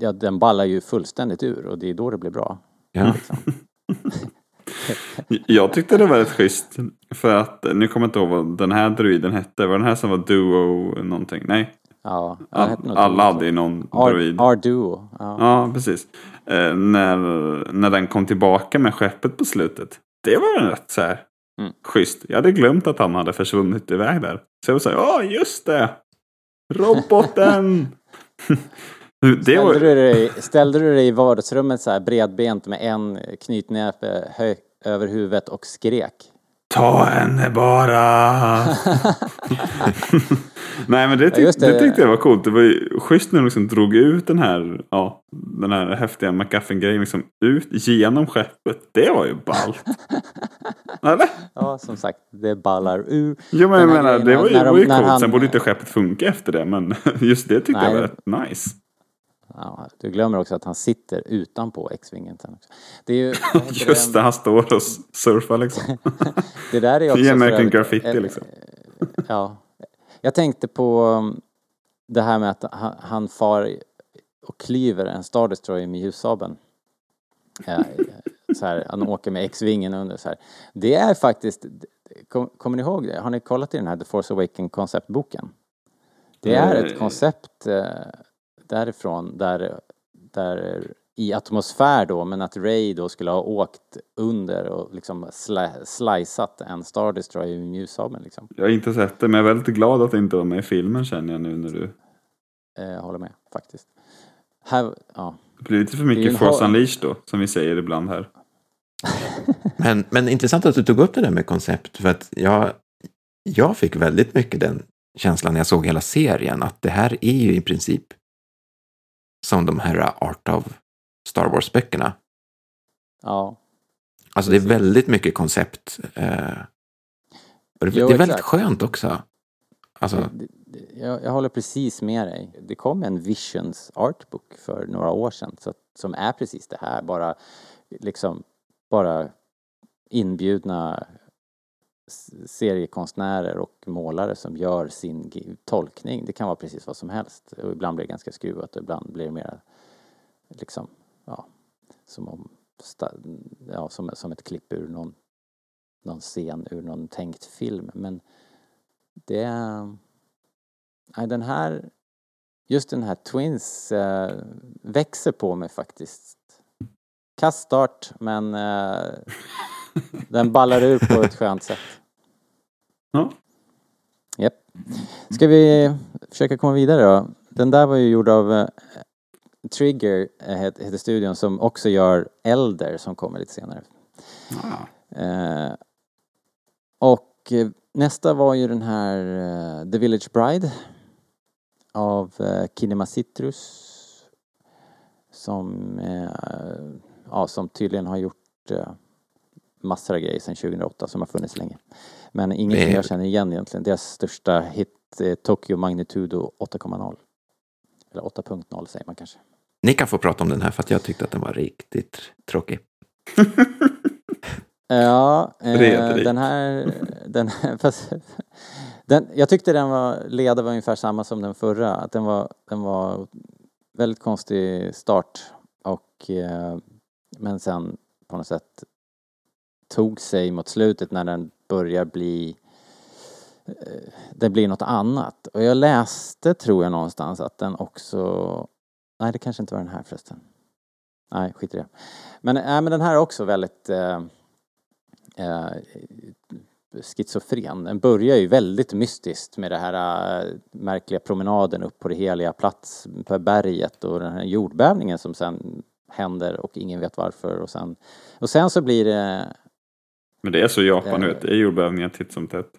Ja, den ballar ju fullständigt ur och det är då det blir bra. Ja. Liksom. <laughs> <laughs> Jag tyckte det var rätt schysst. För att, nu kommer jag inte ihåg vad den här druiden hette. Var den här som var duo någonting? Nej. Ja, All, alla hade ju någon Ar- druid. Arduo. Ja. Ja, precis. Eh, när, när den kom tillbaka med skeppet på slutet. Det var en rätt så här Mm. schysst. Jag hade glömt att han hade försvunnit iväg där. Så jag var så här, ja just det! Roboten! <laughs> det Ställde, var, du dig, ställde du dig i vardagsrummet så här bredbent med en knytnäve över huvudet och skrek? Ta henne bara! <laughs> Nej men det, tyck, Ja, det. det. tyckte jag var coolt. Det var ju schysst när de liksom drog ut den här, ja, den här häftiga McGuffin-grejen liksom ut genom skeppet. Det var ju ballt. <laughs> Eller? Ja, som sagt, det ballar ur. Jo men jag menar, det var ju, när de- var ju coolt. han- Sen borde inte skeppet funka efter det. Men <laughs> just det tyckte Nej. jag var rätt nice. Ja, du glömmer också att han sitter utanpå X-vingen sen också. Det är ju... <laughs> Just det, han står och surfar liksom. <laughs> Det där är också... American övrigt- Graffiti eh, liksom. Ja. Jag tänkte på um, det här med att han, han far och klyver en Star Destroyer med ljussabeln. Eh, så här, han åker med X-vingen under så här. Det är faktiskt, kom, kommer ni ihåg det? Har ni kollat i den här The Force Awakens konceptboken? Det är ett Eh. koncept eh, därifrån där, där i atmosfär då, men att Ray då skulle ha åkt under och liksom sli, slicat en Star Destroyer med ljussabeln liksom. Jag har inte sett det men jag är väldigt glad att det inte var med i filmen känner jag nu när du... Eh, jag håller med faktiskt. Här, ja. Det blir lite för mycket Force Unleashed då, som vi säger ibland här. <laughs> Men, men intressant att du tog upp det där med koncept, för att jag, jag fick väldigt mycket den känslan när jag såg hela serien, att det här är ju i princip som de här Art of Star Wars-böckerna. ja. Alltså det är Precis. väldigt mycket koncept. Eh, och det, Jo, det är väldigt exakt. skönt också. Alltså, Jag, jag håller precis med dig. Det kom en Visions Artbook för några år sedan så, som är precis det här. Bara liksom bara inbjudna seriekonstnärer och målare som gör sin tolkning. Det kan vara precis vad som helst. Och ibland blir det ganska skruvat och ibland blir det mer liksom, ja, som om, ja, som, som ett klipp ur någon, någon scen ur någon tänkt film. Men det är... Nej, den här... Just den här Twins äh, växer på mig faktiskt. Kass start, men Äh, den ballar ur på ett skönt sätt. Ja. Japp. Ska vi försöka komma vidare då? Den där var ju gjord av eh, Trigger, eh, het- heter studion, som också gör Elder som kommer lite senare. Ah. Eh, och eh, nästa var ju den här eh, The Village Bride av eh, Kinema Citrus som, eh, ja, som tydligen har gjort eh, massor av grejer sedan 2008 som har funnits länge. Men ingenting jag känner igen egentligen. Deras största hit eh, Tokyo Magnitudo 8,0. Eller 8.0 säger man kanske. ni kan få prata om den här för att jag tyckte att den var riktigt tråkig. <laughs> Ja, <laughs> eh, den här... Den, här- <laughs> fast, den, jag tyckte den var, leda var ungefär samma som den förra. Att den var, den var väldigt konstig start och eh, men sen på något sätt tog sig mot slutet när den börjar bli eh, det blir något annat. Och jag läste, tror jag någonstans, att den också... Nej, det kanske inte var den här förresten. Nej, skit i det. Men, äh, men den här är också väldigt eh, eh, schizofren. Den börjar ju väldigt mystiskt med det här äh, märkliga promenaden upp på det heliga plats på berget och den här jordbävningen som sen händer och ingen vet varför och sen, och sen så blir det men det är så i Japan, Eh. du vet. Det är jordbävningar titt som tätt.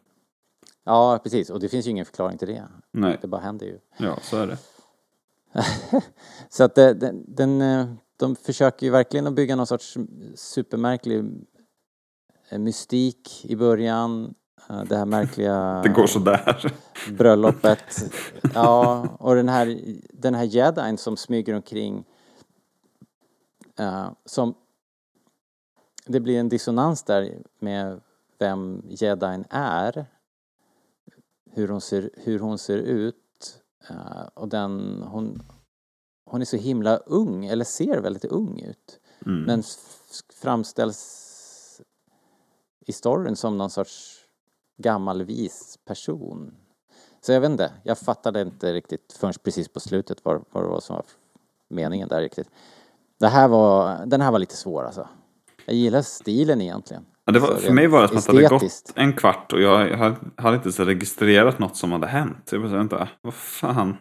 Ja, precis. Och det finns ju ingen förklaring till det. Nej, Det bara händer ju. ja så är det. <laughs> Så att det, den, den, eh, de försöker ju verkligen att bygga någon sorts supermärklig eh, mystik i början. Eh, Det här märkliga <laughs> Det går sådär. <laughs> bröllopet. Ja, och den här, den här jedin som smyger omkring. eh, som det blir en dissonans där med vem jedin är. Hur hon ser, hur hon ser ut. eh, och den, hon, hon är så himla ung, eller ser väldigt ung ut. Mm. Men framställs i storyn som någon sorts gammal vis person. Så jag vet inte, jag fattade inte riktigt förrän precis på slutet vad, vad det var som var meningen där riktigt. Det här var, den här var lite svår alltså. Jag gillar stilen egentligen. Ja, det var, Alltså, för mig var det som att det hade gått en kvart och jag hade, hade inte så registrerat något som hade hänt. Jag bara, vänta, vad fan?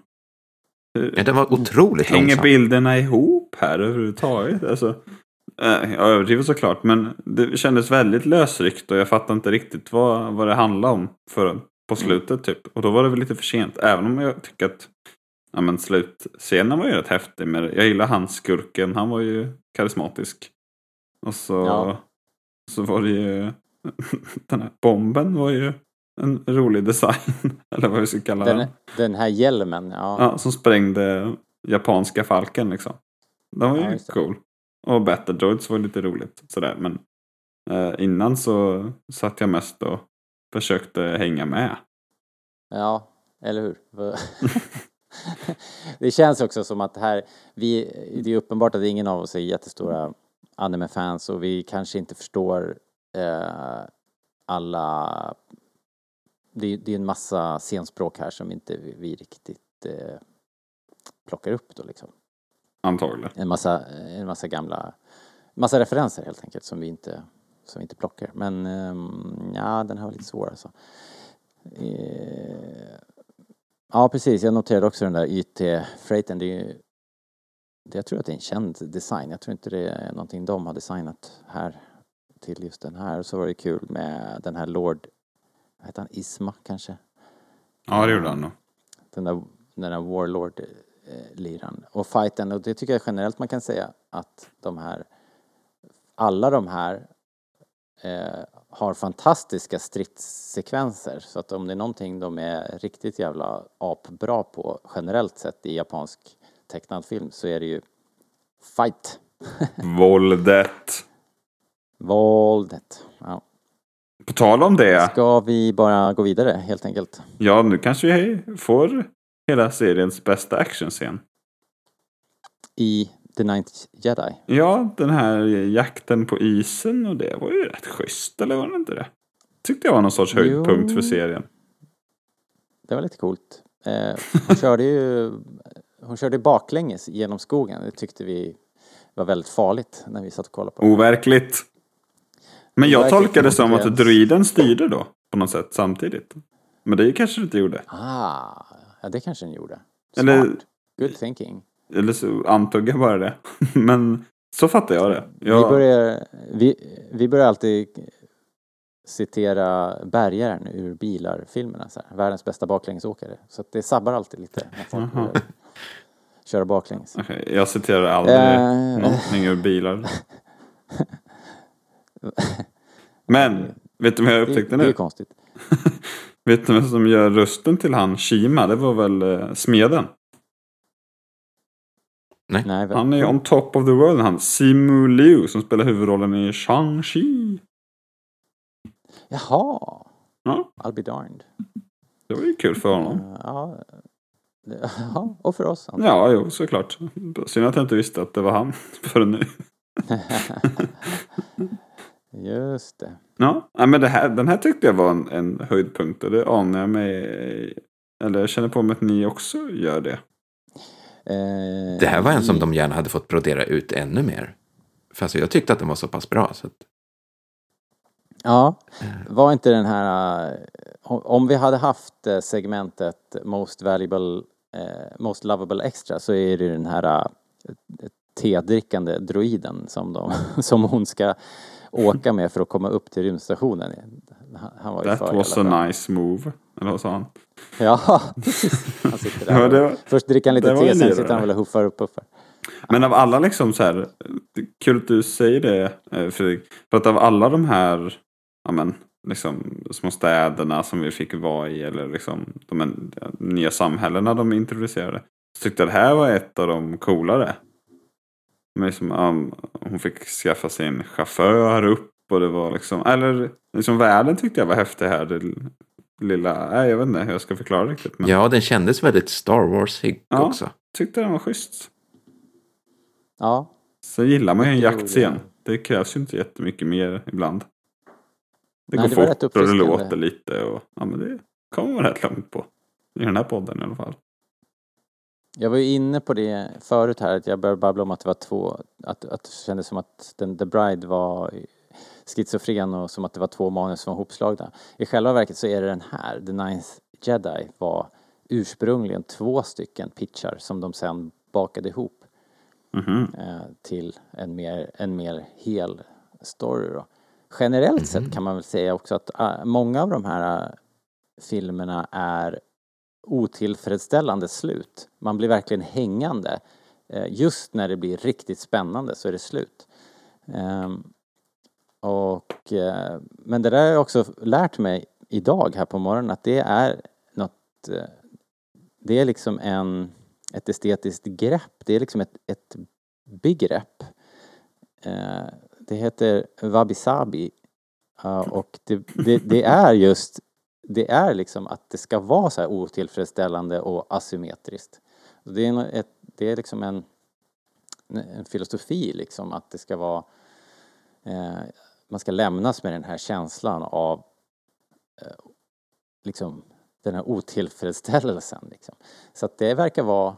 Ja, den var otroligt Hänger långsam. bilderna ihop här överhuvudtaget? Alltså, Eh, Jag överdriver såklart, men det kändes väldigt lösryckt och jag fattade inte riktigt vad, vad det handlade om förrän på slutet typ. Och då var det väl lite för sent, även om jag tycker att ja, men slutscenen var ju rätt häftig. Men jag gillar han skurken, han var ju karismatisk. Och så, Ja. så var det ju <laughs> den här bomben var ju en rolig design. <laughs> Eller vad vi ska kalla den. Den, den här hjälmen, ja. Ja, som sprängde japanska falken liksom. Den var ju Ja, cool. Och Battle Droids var lite roligt. Sådär. Men eh, innan så satt jag mest och försökte hänga med. Ja, eller hur? <laughs> det känns också som att här, vi, det är uppenbart att ingen av oss är jättestora anime-fans och vi kanske inte förstår eh, alla... Det, är- det är en massa scenspråk här som inte vi, vi riktigt eh, plockar upp då liksom. Antagligen. En massa, en massa gamla, massa referenser helt enkelt som vi inte, som vi inte plockar. Men ehm, ja, den här var lite svår alltså. Eh, ja, precis. Jag noterade också den där YT-freighten. Det är ju, det, jag tror att det är en känd design. Jag tror inte det är någonting de har designat här till just den här. Så var det kul med den här Lord, vad heter han, Isma kanske? Ja, det gjorde han nog. den där, den där Warlord-liran. Och fighten, och det tycker jag generellt man kan säga att de här, alla de här eh, har fantastiska stridssekvenser. Så att om det är någonting de är riktigt jävla apbra på generellt sett i japansk tecknad film så är det ju fight. <laughs> Våldet. Våldet. Ja. På tal om det. Ska vi bara gå vidare helt enkelt? Ja, nu kanske vi får hela seriens bästa actionscen. I The Ninth Jedi. Ja, den här jakten på isen och det var ju rätt schysst, eller var det inte det? Tyckte jag var någon sorts höjdpunkt Jo. för serien. Det var lite coolt. Eh, hon körde ju hon körde baklänges genom skogen. Det tyckte vi var väldigt farligt när vi satt och kollade på det. Overkligt. Men jag Overkligt tolkade det som att druiden styrde då, på något sätt, samtidigt. Men det kanske det inte gjorde. Ah, ja det kanske den gjorde. Smart. Eller- Good thinking. Eller så antog jag bara det. <laughs> Men så fattar jag det. Vi, Jag, börjar, vi, vi börjar alltid citera bärgaren ur bilar-filmerna. Världens bästa baklängesåkare. Så det sabbar alltid lite när folk köra baklänges. Okej, jag citerar aldrig Eh. någonting ur bilar. <laughs> Men, vet du vad jag Det, upptäckte det är nu? konstigt. <laughs> Vet du vem som gör rösten till han Shima? Det var väl eh, smeden. Nej, väl- Han är on top of the world han. Simu Liu som spelar huvudrollen i Shang-Chi. Jaha, Ja, I'll be darned. det var ju kul för honom. Eh, Ja, <laughs> ja, och för oss. antar Ja, jo, såklart. Synd att jag inte visste att det var han <laughs> förrän nu. <laughs> Just det. Ja, men det här, den här tyckte jag var en, en höjdpunkt och det anar jag mig. Eller jag känner på mig att ni också gör det. Eh, Det här var en som i- de gärna hade fått brodera ut ännu mer. För alltså, jag tyckte att den var så pass bra. Så att, Ja, var inte den här... eh, Om vi hade haft eh, segmentet Most Valuable, eh, Most Lovable Extra så är det den här eh, tedrickande droiden som, de, <laughs> som hon ska åka med för att komma upp till rymdstationen. Han- var That was a nice move. Eller vad sa han? Ja, precis. <laughs> Han sitter Ja, där. det var- Först dricker han lite te, sen sitter han väl och huffar och puffar. Men av alla liksom så här. Kul att du säger det eh, Fredrik. För att av alla de här ja, men, liksom, små städerna som vi fick vara i. Eller liksom de nya samhällena de introducerade. Så tyckte jag det här var ett av de coolare. Men liksom, um, hon fick skaffa sig en chaufför upp. Och det var liksom. Eller liksom världen tyckte jag var häftig här. Det lilla. Nej jag vet inte hur jag ska förklara riktigt. Men ja, den kändes väldigt Star Wars-ig Ja. också. tyckte den var schysst. Ja, Så gillar man ju en jaktscen. Det krävs ju inte jättemycket mer ibland. Det Nej, går det fort och det låter lite. Och, ja, men det kommer man rätt långt på. I den här podden i alla fall. Jag var ju inne på det förut här, att jag började babbla om att det var två, att, att det kändes som att den, The Bride var schizofren och som att det var två manus som var hopslagna. I själva verket så är det den här, The Ninth Jedi, var ursprungligen två stycken pitchar som de sen bakade ihop. Mhm. eh, till en mer, en mer hel story. Då. Generellt sett kan man väl säga också att eh, många av de här eh, filmerna är otillfredsställande slut. Man blir verkligen hängande. Eh, just när det blir riktigt spännande så är det slut. Ehm, och, eh, men det där har jag också lärt mig idag här på morgonen att det är något, eh, det är liksom en, ett estetiskt grepp, det är liksom ett, ett begrepp. Det heter wabi-sabi Ja, och det, det, det är just, det är liksom att det ska vara så här otillfredsställande och asymmetriskt. Det är, ett, det är liksom en, en filosofi liksom att det ska vara eh, man ska lämnas med den här känslan av eh, liksom den här otillfredsställelsen. Liksom. Så att det verkar vara,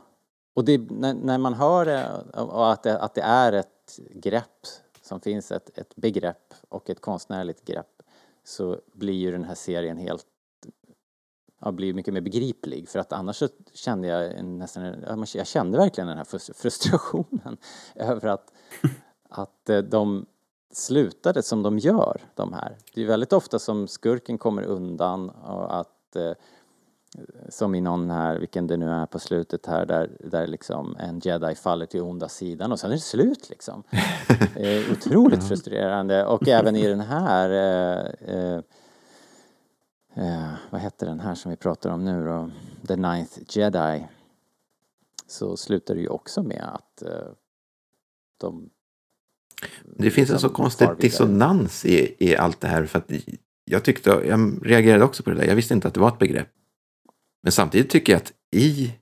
och det, när, när man hör det, och att det, att det är ett grepp som finns, ett, ett begrepp och ett konstnärligt grepp, så blir ju den här serien helt ja, blir mycket mer begriplig för att annars så kände jag nästan, jag kände verkligen den här frustrationen <laughs> över att, att eh, de slutade som de gör, de här. Det är väldigt ofta som skurken kommer undan och att eh, som i någon här, vilken det nu är på slutet här, där, där liksom en jedi faller till onda sidan och sen är det slut liksom. <laughs> Eh, otroligt frustrerande och även i den här eh, eh, eh, vad hette den här som vi pratar om nu då? The Ninth Jedi. Så slutar det ju också med att eh, de... Det finns en så liksom konstig far vidare. dissonans i, i allt det här. För att jag tyckte, jag reagerade också på det där. Jag visste inte att det var ett begrepp. Men samtidigt tycker jag att i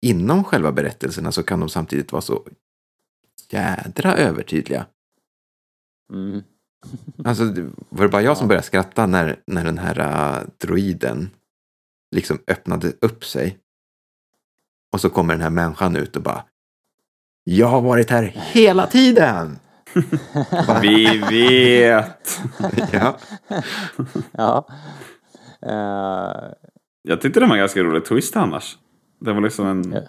inom själva berättelserna så kan de samtidigt vara så jädra övertydliga. Mm. <laughs> Alltså, var det bara jag som Ja. började skratta när, när den här uh, droiden liksom öppnade upp sig? Och så kommer den här människan ut och bara Jag har varit här hela tiden! <laughs> Vi vet! <laughs> ja. Ja. Eh, Jag tyckte det var en ganska rolig twist annars. Det var liksom en... Ja.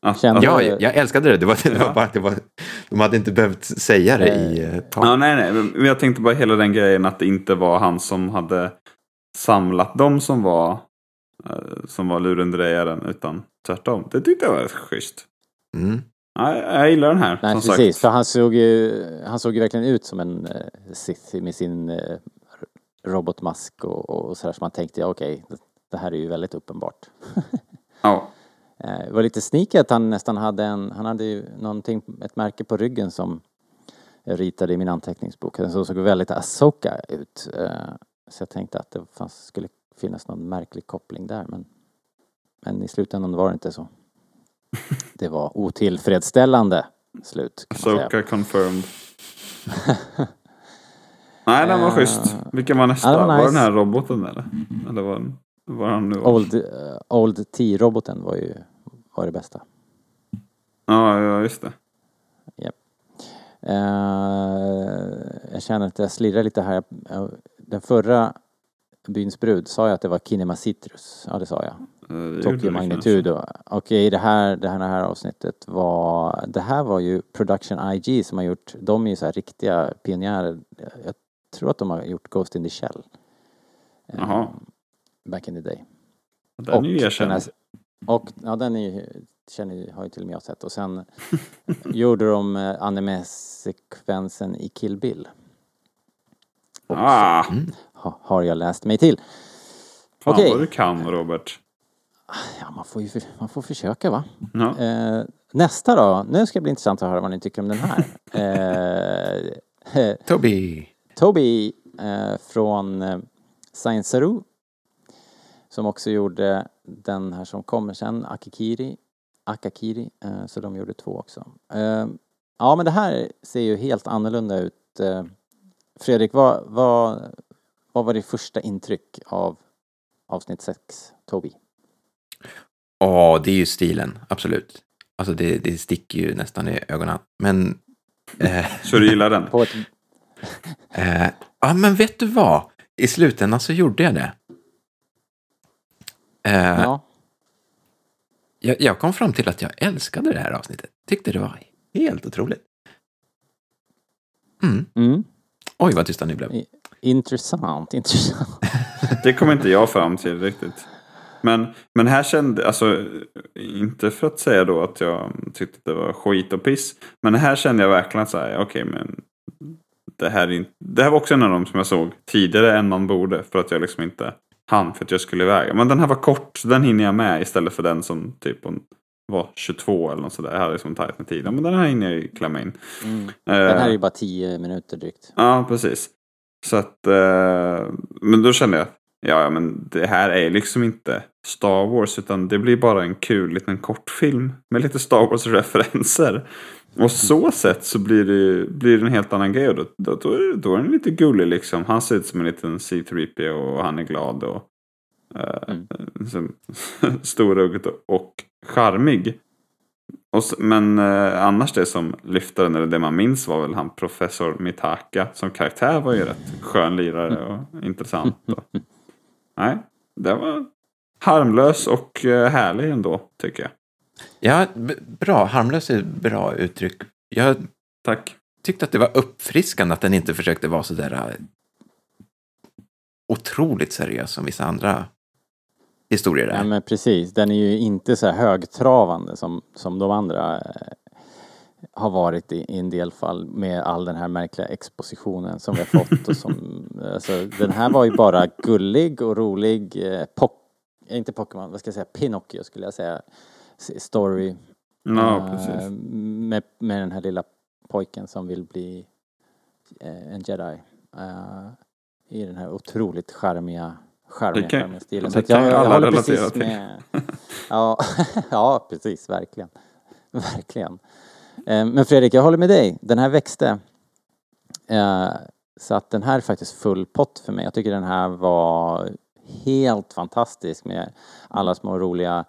Att, ja, jag, jag älskade det. Det var, det var Ja. bara att det var, de hade inte behövt säga det i uh, tal. ja, nej, nej. Men jag tänkte bara hela den grejen att det inte var han som hade samlat dem som var, eh, som var lurendrejaren. Utan tvärtom. Det tyckte jag var schysst. Mm. Ja, jag gillar den här. nej, som precis. sagt. För han såg ju, han såg ju verkligen ut som en uh, Sith med sin eh, robotmask och, och sådär. Så man tänkte, ja okej, det, det här är ju väldigt uppenbart. <laughs> Ja. Eh, Det var lite sneaky att han nästan hade en, han hade ju någonting, ett märke på ryggen som jag ritade i min anteckningsbok. Den såg väldigt Asoka ut. Eh, Så jag tänkte att det fanns, skulle finnas någon märklig koppling där men, men i slutändan var det inte så. <laughs> Det var otillfredsställande slut kan man säga. Soka confirmed. <laughs> Nej, den var Eh, schysst. Vilken var nästa? ja, det var var, nice. den här roboten eller? Eller var, var han nu var? Old, eh, Old T-roboten var ju var det bästa. Ja, ja, just det. Eh, jag känner att jag slirrar lite här. Eh, Den förra Byns brud sa jag att det var Kinema Citrus. Ja, det sa jag. Eh, det Tokyo det Magnitude. Och, och i det här, det här, det här avsnittet var... Det här var ju Production IG som har gjort... De är ju så här riktiga pionjärer. Jag tror att de har gjort Ghost in the Shell. eh, Jaha. Back in the day. Den är ju den erkänd. här- och ja, den är ju, känner, har ju till och med jag sett. Och sen <laughs> gjorde de eh, anime-sekvensen i Kill Bill. Ah, Ha, har jag läst mig till. fan Okej. vad du kan Robert. Ja, man får ju för, man får försöka va. Ja. Eh, nästa då. Nu ska det bli intressant att höra vad ni tycker om den här. <laughs> eh, Toby! Toby eh, från eh, Science Saru. Som också gjorde den här som kommer sen, Akikiri. Akakiri. Eh, så de gjorde två också. Eh, ja men det här ser ju helt annorlunda ut. Eh, Fredrik, vad, vad, vad var ditt första intryck av avsnitt 6, Toby? Ja, det är ju stilen. Absolut. Alltså det, det sticker ju nästan i ögonen. Men... Eh, Så du gillar den? <laughs> På ett, eh, ja, men vet du vad? I slutändan så gjorde jag det. Eh, ja. Jag, jag kom fram till att jag älskade det här avsnittet. Tyckte det var helt otroligt. Mm. Mm. Oj, vad tysta ni blev. Intressant, <laughs> intressant. Det kom inte jag fram till riktigt. Men, men här kände, alltså inte för att säga då att jag tyckte att det var skit och piss. Men här kände jag verkligen så här, okej men det här, det här var också en av dem som jag såg tidigare än man borde. För att jag liksom inte hann för att jag skulle iväg. Men den här var kort, så den hinner jag med istället för den som typ var 22 eller något sådär. Jag hade liksom tajt med tiden. Men den här hinner jag ju klämma in. Mm. Eh, Den här är ju bara tio minuter drygt. Ja, precis. Så att, eh, men då kände jag, ja, men det här är liksom inte Star Wars utan det blir bara en kul liten kortfilm med lite Star Wars-referenser. Och så sett så blir det, blir det en helt annan grej och då, då, då, är, då är den lite gullig liksom. Han ser ut som en liten C-3PO och han är glad och eh, Mm. <laughs> storuggt och charmig. Och, men eh, annars det som lyfte den, eller det man minns var väl han professor Mitaka. Som karaktär var ju rätt skön lirare och <laughs> intressant. Och, nej, det var harmlös och eh, härlig ändå tycker jag. Ja, bra. Harmlös är ett bra uttryck. Jag Tack. tyckte att det var uppfriskande att den inte försökte vara så där äh, otroligt seriös som vissa andra historier Ja är. men precis, den är ju inte så här högtravande som, som de andra eh, har varit i, i en del fall med all den här märkliga expositionen som vi har fått och som, <laughs> alltså den här var ju bara gullig och rolig, eh, eh, inte Pokémon, vad ska jag säga, Pinocchio skulle jag säga, story. Ja, eh, precis. med, med den här lilla pojken som vill bli eh, en jedi. eh, I den här otroligt charmiga, charmiga, kan- charmiga stilen. Så jag, jag håller precis till. med. Ja, <laughs> ja, precis, verkligen. Verkligen. Eh, Men Fredrik, jag håller med dig. Den här växte. Eh, Så att den här är faktiskt full pott för mig. Jag tycker den här var helt fantastisk med alla små roliga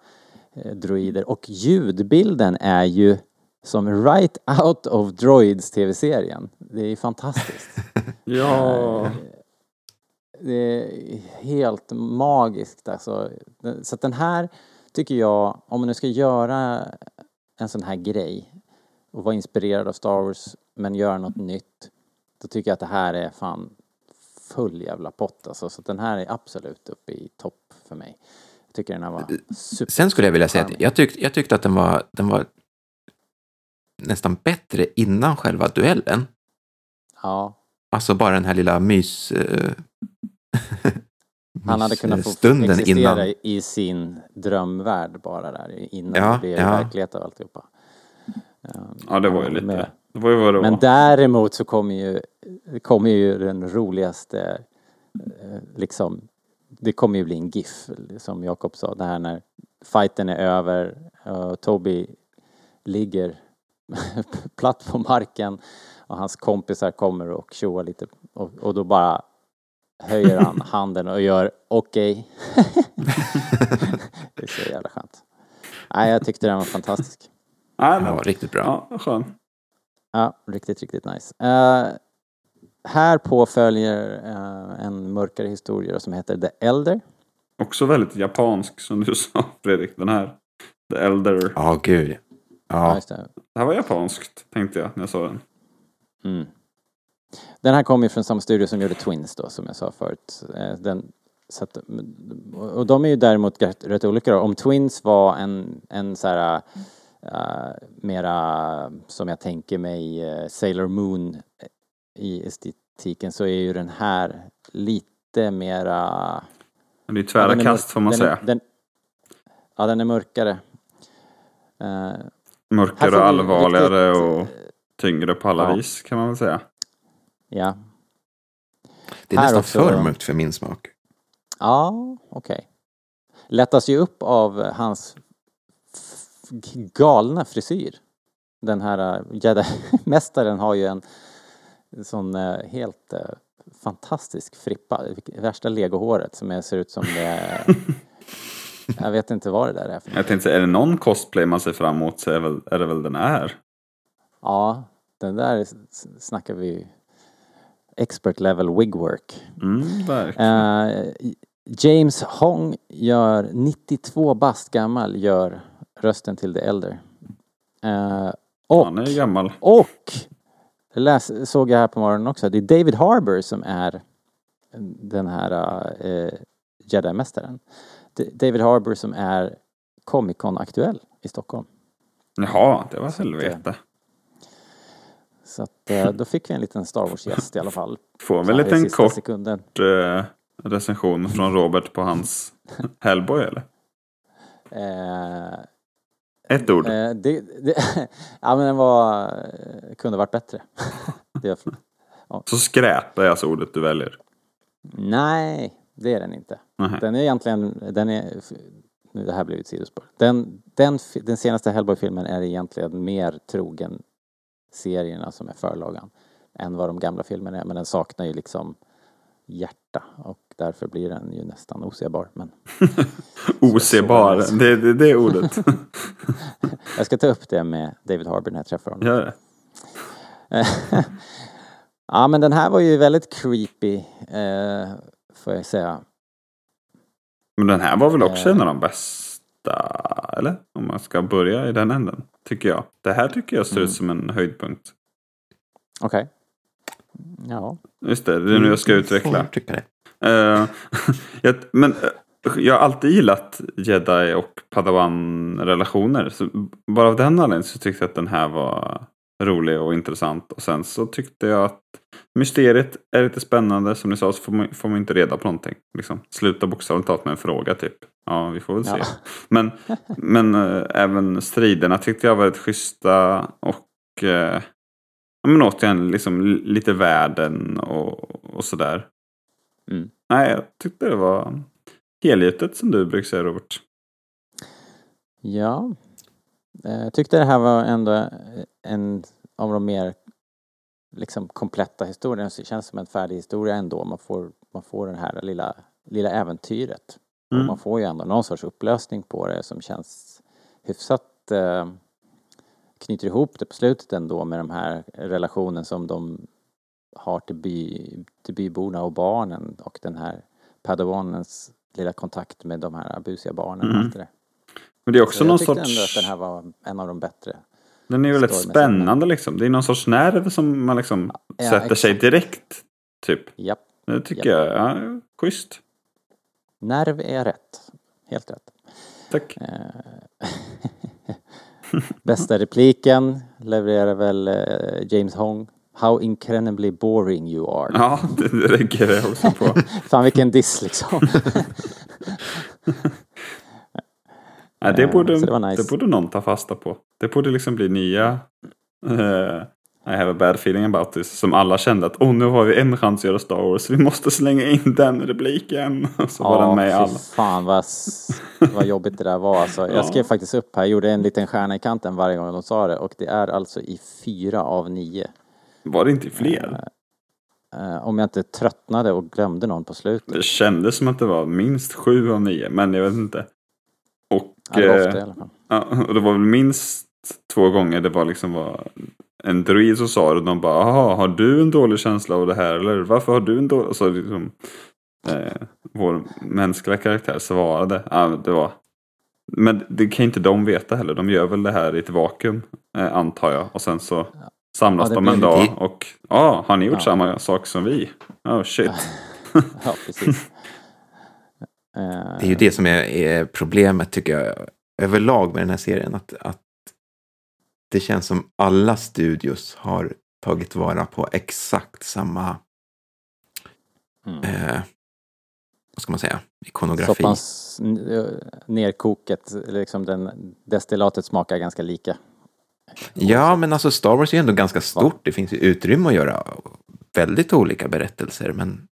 eh, droider. Och ljudbilden är ju som right out of Droids tv-serien. Det är fantastiskt. <laughs> Ja, Det är helt magiskt alltså. Så att den här tycker jag, om man nu ska göra en sån här grej och vara inspirerad av Star Wars men göra något nytt. Då tycker jag att det här är fan full jävla pott alltså. Så den här är absolut uppe i topp för mig. Jag tycker den här var super. Sen skulle jag vilja säga att jag, tyck, jag tyckte att den var, den var nästan bättre innan själva duellen. Ja, Alltså bara den här lilla mys... eh, <laughs> han hade kunnat få existera innan. i sin drömvärld bara där innan Ja, det blev ja. verklighet av alltihopa. Ja det var ju lite, med. det var ju vad det Men var. däremot så kommer ju, kommer ju den roligaste, eh, liksom, det kommer ju bli en GIF, som Jakob sa, det här när fighten är över och Toby ligger <laughs> platt på marken och hans kompisar kommer och tjoar lite och, och då bara höjer han <laughs> handen och gör okej. <laughs> det är så jävla skönt. Nej, jag tyckte den var fantastisk. Den men, var riktigt bra. ja, skön. Ja, riktigt, riktigt nice. Uh, här på följer eh, en mörkare historia som heter The Elder. Också väldigt japansk som du <laughs> sa Fredrik. Den här. The Elder. Ja, gud. Ja. Ja, Just det. Det här var japanskt tänkte jag när jag såg den. Mm. Den här kommer ju från samma studio som gjorde Twins då, som jag sa förut. Eh, Den, så att, och de är ju däremot rätt, rätt olika då. Om Twins var en, en så här eh, mera, som jag tänker mig, eh, Sailor Moon i estetiken så är ju den här lite mera Men det är Ja, tvära den är kast får man den säga. Är, den, ja, den är mörkare. Eh, här Mörkare och allvarligare riktigt, och eh, tyngre på alla ja. vis kan man väl säga. Ja, det är Här nästan också- för mörkt för min smak. ja okej. Lättas ju upp av hans galna frisyr. Den här uh, Jedi-mästaren har ju en sån eh, helt eh, fantastisk frippa. Värsta legohåret som är, ser ut som det <laughs> jag vet inte vad det där är för Jag tänkte är det någon cosplay man ser fram emot så är, väl, är det väl den här. Ja, den där snackar vi expert level wigwork. Mm. Eh, James Hong gör 92 bast gammal, gör rösten till The Elder. Eh, och, Han är gammal. och läs, såg jag här på morgonen också, det är David Harbour som är den här eh, Jedi-mästaren. David Harbour som är Comic Con aktuell i Stockholm. Jaha, det var helvete. Så att eh, då fick vi en liten Star Wars-gäst i alla fall. Får här en liten kort sekunden. eh, recension från Robert på hans <laughs> Hellboy eller? Eh, Ett ord. eh, det, det, <laughs> ja men den var, kunde varit bättre. <laughs> det, Så skräp är alltså ordet du väljer. nej, det är den inte. Nej. Den är egentligen, den är, nu det här blir ett sidospår. Den, den, den senaste Hellboy-filmen är egentligen mer trogen serierna som är förlagan än vad de gamla filmerna är. Men den saknar ju liksom hjärta och därför blir den ju nästan osebar. Men <laughs> Osebar, så- det, det, det är ordet. <laughs> jag ska ta upp det med David Harbour när jag träffar honom. Gör det. <laughs> ja men den här var ju väldigt creepy eh, får jag säga. Men den här var väl också Eh. en av de bästa, eller? Om man ska börja i den änden, tycker jag. Det här tycker jag ser Mm. ut som en höjdpunkt. Okej. Ja. Just det, det är nu jag ska utveckla. Tycka det. Eh, <laughs> jag, men eh, jag har alltid gillat Jedi och Padawan-relationer. Så bara av den anledningen så tyckte jag att den här var rolig och intressant. Och sen så tyckte jag att mysteriet är lite spännande. Som ni sa så får man, får man inte reda på någonting. Liksom. Sluta bokstavligt talat med en fråga typ. Ja, vi får väl se. Ja. <laughs> Men, men eh, även striderna tyckte jag var väldigt schyssta. Och ja, men återigen liksom li- lite världen och, och sådär. Mm. Nej, jag tyckte det var helgjutet som du brukar säga Robert. Ja. Eh, Jag tyckte det här var ändå en av de mer liksom kompletta historierna. Det känns som en färdig historia ändå. Man får, man får det här lilla, lilla äventyret. Och Mm. man får ju ändå någon sorts upplösning på det som känns hyfsat eh, knyter ihop det på slutet ändå med de här relationen som de har till, by, till byborna och barnen och den här padawanens lilla kontakt med de här busiga barnen Mm. det. Men det är också Så någon jag sorts... ändå att den här var en av de bättre. Den är väldigt spännande liksom. Det är någon sorts nerv som man liksom Ja, sätter sig exakt. direkt. Typ. Japp. Det tycker Japp. jag. Ja, schysst. Nerv är rätt. Helt rätt. Tack. <laughs> <laughs> Bästa repliken levererar väl eh, James Hong. How incredibly boring you are. Ja, det, det räcker jag också på. <laughs> Fan vilken diss liksom. <laughs> Nej, det, Eh, borde, det nice. det borde någon ta fasta på. Det borde liksom bli nya eh, I have a bad feeling about this. Som alla kände att oh, nu har vi en chans att göra Star Wars. Vi måste slänga in den repliken. <laughs> Så var den med i alla. fan vad, <laughs> vad jobbigt det där var alltså. Jag Ja. skrev faktiskt upp här, gjorde en liten stjärna i kanten varje gång de sa det och det är alltså i fyra av nio. Var det inte fler? Eh, om jag inte tröttnade och glömde någon på slutet. Det kändes som att det var minst sju av nio. Men jag vet inte. Och, Ja, det var eh, ofta i alla fall. Ja, och det var väl minst två gånger det var liksom var en druid som sa det och de bara Jaha, har du en dålig känsla av det här eller varför har du en dålig... Så liksom eh, vår mänskliga karaktär svarade. Ja, det var... Men det kan inte de veta heller. De gör väl det här i ett vakuum eh, antar jag. Och sen så samlas Ja, de en dag och ja, har ni gjort Ja. samma sak som vi? Oh shit. <laughs> Ja, precis. <laughs> Eh, Det är ju det som är, är problemet tycker jag överlag med den här serien. Att, att det känns som alla studios har tagit vara på exakt samma, Mm. eh, vad ska man säga, ikonografi. N- eh, nerkoket, liksom den, destillatet smakar ganska lika. Ja, men alltså Star Wars är ju ändå ganska stort. Det finns ju utrymme att göra väldigt olika berättelser, men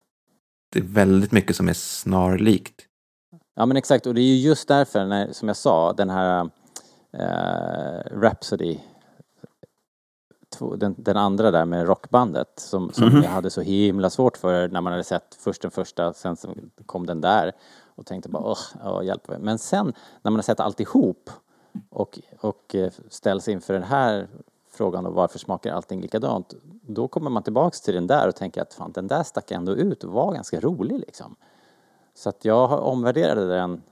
det är väldigt mycket som är snarlikt. Ja men exakt och det är ju just därför när, som jag sa den här eh, Rhapsody den, den andra där med rockbandet som, som Mhm. jag hade så himla svårt för när man hade sett först den första sen kom den där och tänkte bara åh, åh hjälp mig. Men sen när man har sett alltihop och, och eh, ställs inför den här frågan och varför smakar allting likadant då kommer man tillbaks till den där och tänker att fan den där stack ändå ut och var ganska rolig liksom. Så att jag omvärderade den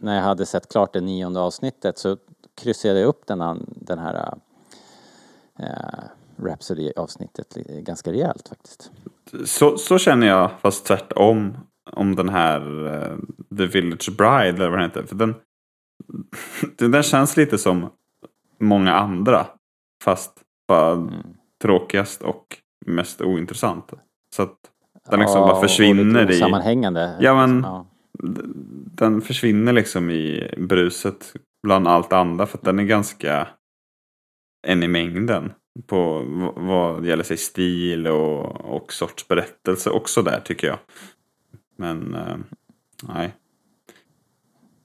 när jag hade sett klart det nionde avsnittet så kryssade jag upp den, an- den här eh, Rhapsody-avsnittet ganska rejält faktiskt. Så, så känner jag, fast tvärtom, om den här eh, The Village Bride, eller vad den heter. För den, <laughs> den känns lite som många andra, fast bara Mm. tråkigast och mest ointressant. Så att den liksom Ja, bara och försvinner lite i... Osammanhängande. Ja, men- Ja. Den försvinner liksom i bruset bland allt andra för att den är ganska en i mängden på vad gäller sig stil och, och sorts berättelse också där tycker jag. Men eh, nej.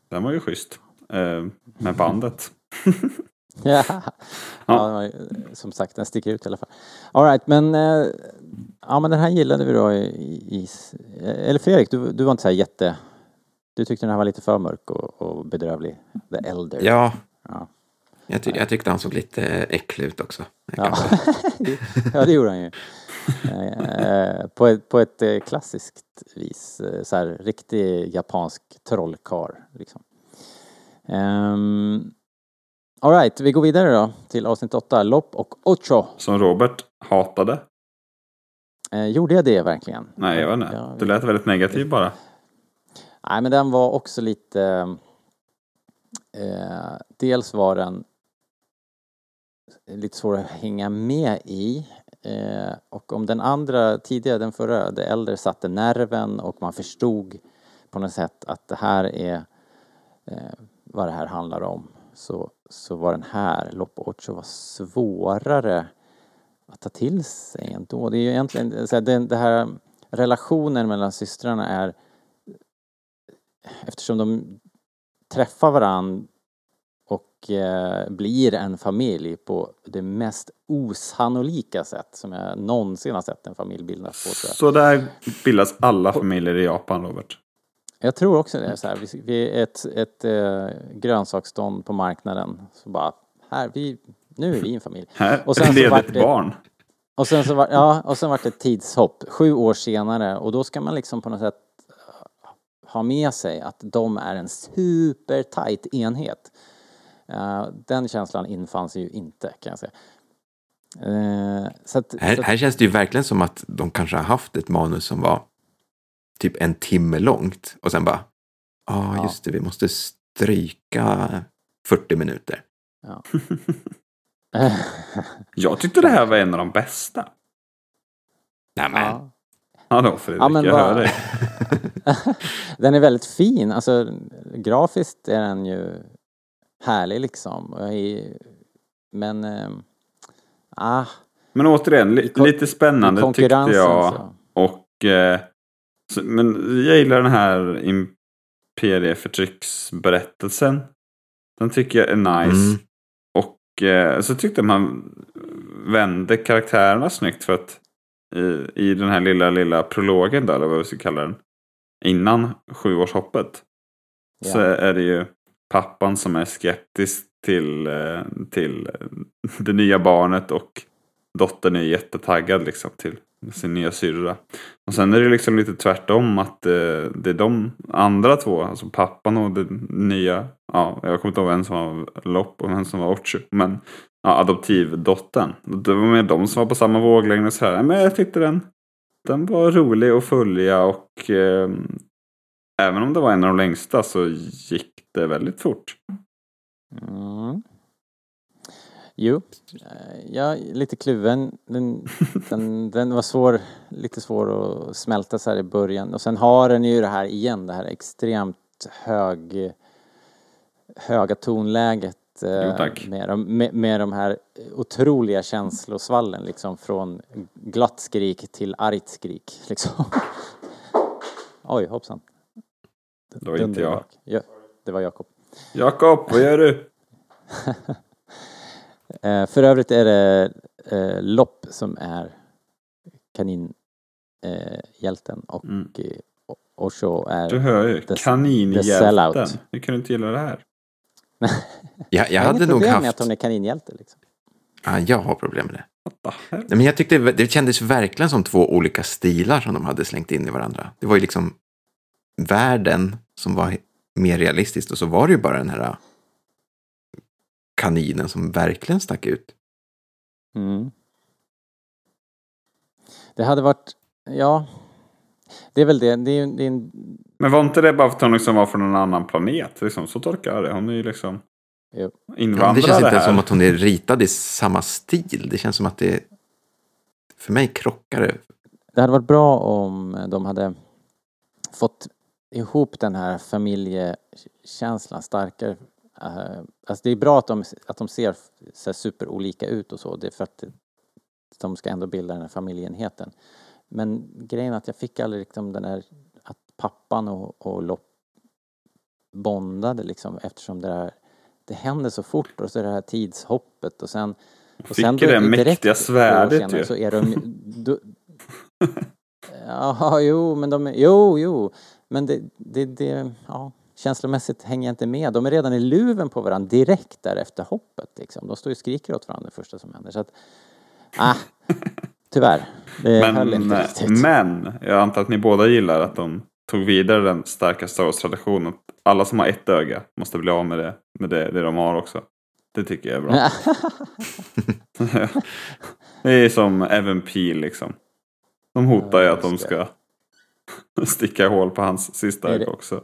Den var ju schysst. Eh, med bandet. <laughs> <laughs> Ja. ja, som sagt, den sticker ut i alla fall. All right, men, eh, ja, men den här gillade vi då i, i eller Fredrik, du, du var inte så här jätte, du tyckte den här var lite för mörk och, och bedrövlig. The Elder. Ja, Ja. jag, ty- jag tyckte han såg lite äcklig ut också. Ja. <laughs> ja, det gjorde han ju. Eh, på ett, på ett eh, klassiskt vis. eh, Så här, riktig japansk trollkarl. Liksom. Um, Alright, vi går vidare då till avsnitt 8, Lopp och Ocho. Som Robert hatade. Eh, gjorde jag det verkligen? Nej, jag vet inte. Ja, Du lät väldigt negativ bara. Nej, men den var också lite... Eh, dels var den lite svår att hänga med i. Eh, och om den andra tidigare, den förra, det äldre satte nerven och man förstod på något sätt att det här är eh, vad det här handlar om. Så, så var den här, Lopp Ocho, var svårare att ta till sig ändå. Det är ju egentligen, så här, den, det här relationen mellan systrarna är eftersom de träffar varann och eh, blir en familj på det mest osannolika sätt som jag någonsin har sett en familj bildas på. Så där bildas alla familjer i Japan, Robert. Jag tror också det. är Så här, vi, vi är ett, ett eh, grönsaksstånd på marknaden. Så bara, här, vi, nu är vi en familj. <laughs> Här Och sen leder ett det- barn. Och sen så var, ja, och sen var det ett tidshopp, sju år senare och då ska man liksom på något sätt ha med sig att de är en supertight enhet. Eh, den känslan infann sig ju inte kan jag säga. Eh, så att, Här, så att, här känns det ju verkligen som att de kanske har haft ett manus som var typ en timme långt och sen bara, ah, Ja. just det, vi måste stryka 40 minuter. ja. <laughs> <laughs> Jag tyckte det här var en av de bästa. Nej, men, ja. Hallå Fredrik, Ja, men jag vad- hör dig. <laughs> den är väldigt fin, alltså grafiskt är den ju härlig liksom. Men, ah, Men återigen, li, lite spännande tyckte jag. så. Och, eh, så, men jag gillar den här imperieförtrycksberättelsen. Den tycker jag är nice. Mm. Och eh, så tyckte man vände karaktärerna snyggt för att i, i den här lilla, lilla prologen där, eller vad vi ska kalla den. Innan sjuårshoppet. Så Ja. är det ju pappan som är skeptisk till, eh, till eh, det nya barnet och dottern är jättetaggad liksom till sin nya syrra. Och sen är det liksom lite tvärtom att eh, det är de andra två, alltså pappan och den nya, ja, jag kommer inte ihåg vem som var Lopp och vem som var Ocho, men ja, adoptivdottern. Det var med de som var på samma våglängd och så här. Men jag tyckte den, den var rolig att följa och eh, även om det var en av de längsta så gick det väldigt fort. Mm. Jo, eh, jag är lite kluven. Den, <laughs> den, den var svår, lite svår att smälta så här i början. Och sen har den ju det här igen, det här extremt hög, höga tonläget. eh, Jo. Med, de, med, med de här otroliga känslosvallen liksom från glatt skrik till argt skrik. <laughs> Liksom. Oj, hoppsan. Det var inte jag. Ja, det var Jakob. Jakob, vad gör du? <laughs> Eh, för övrigt är det eh, Lopp som är kaninhjälten eh, hjälten och Mm. eh, Osho är... Du hör ju. The- Kaninhjälten. Hur kan du inte gilla det här? <laughs> Jag, jag har hade nog problem med att haft... hon är kaninhjälte liksom. Ja, jag har problem med det. Nej, men jag tyckte det kändes verkligen som två olika stilar som de hade slängt in i varandra. Det var ju liksom världen som var mer realistiskt. Och så var det ju bara den här kaninen som verkligen stack ut. Mm. Det hade varit, ja. Det är väl det. Det är, det är en, Men var inte det bara för att hon liksom var från en annan planet? Liksom, så tolkar jag det. Hon är ju liksom. Ja, invandrare det känns inte här. som att hon är ritad i samma stil. Det känns som att det... För mig krockar det. det hade varit bra om de hade fått ihop den här familjekänslan starkare. Eh, Alltså det är bra att de, att de ser så superolika ut och så. Det är för att de ska ändå bilda den här familjeenheten. Men grejen är att jag fick aldrig liksom den här att pappan och, och Lopp bondade liksom eftersom det här det händer så fort och så det här tidshoppet och sen och Fick sen det mäktiga svärdet ju. Så är de, då, <laughs> ja, jo, men de jo, jo, men det, det, det, ja, känslomässigt hänger jag inte med. De är redan i luven på varandra direkt där efter hoppet liksom. De står ju och skriker åt varandra det första som händer. Så att, ah, <laughs> tyvärr. Det höll Men, inte riktigt. men jag antar att ni båda gillar att de tog vidare den starka Star Wars-traditionen. Att Alla som har ett öga måste bli av med det, med det, det de har också. Det tycker jag är bra. <laughs> det är som Evan Peel liksom. De hotar ju Ja, att de ska <laughs> sticka hål på hans sista öga också.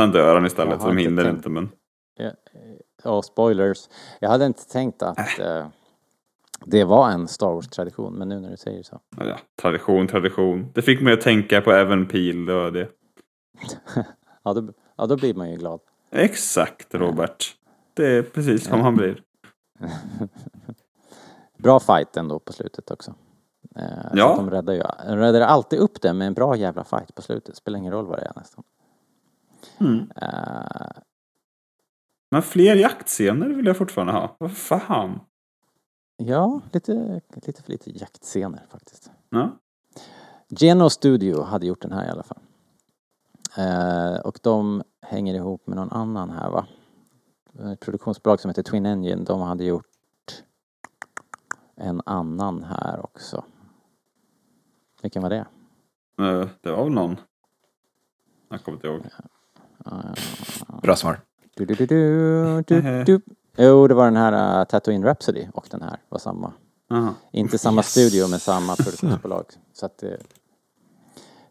Sen dör han istället, så de hinner tänkt- inte. Men Ja, spoilers. Jag hade inte tänkt att eh, det var en Star Wars-tradition, men nu när du säger så. ja, tradition, tradition. Det fick mig att tänka på Evan Peel, det var det. <laughs> Ja, då, ja, då blir man ju glad. Exakt Robert. Det är precis som han blir. <laughs> Bra fight ändå på slutet också. Eh, Ja. de räddar ju de räddar alltid upp det med en bra jävla fight på slutet. Spelar ingen roll vad det är nästan. Mm. Eh, Men fler jaktscener vill jag fortfarande ha. Vad fan? ja, lite, lite för lite jaktscener faktiskt. Ja. Geno Studio hade gjort den här i alla fall. Eh, och de hänger ihop med någon annan här va? Ett produktionsbolag som heter Twin Engine. De hade gjort en annan här också. Vilken var det? Eh, Det var väl någon. Jag kommer inte ihåg. Bra svar. Du, du, du, du, du, du. Jo, det var den här uh, Tatooine Rhapsody och den här var samma. Aha. Inte samma Yes. studio men samma produktionsbolag. Så att det...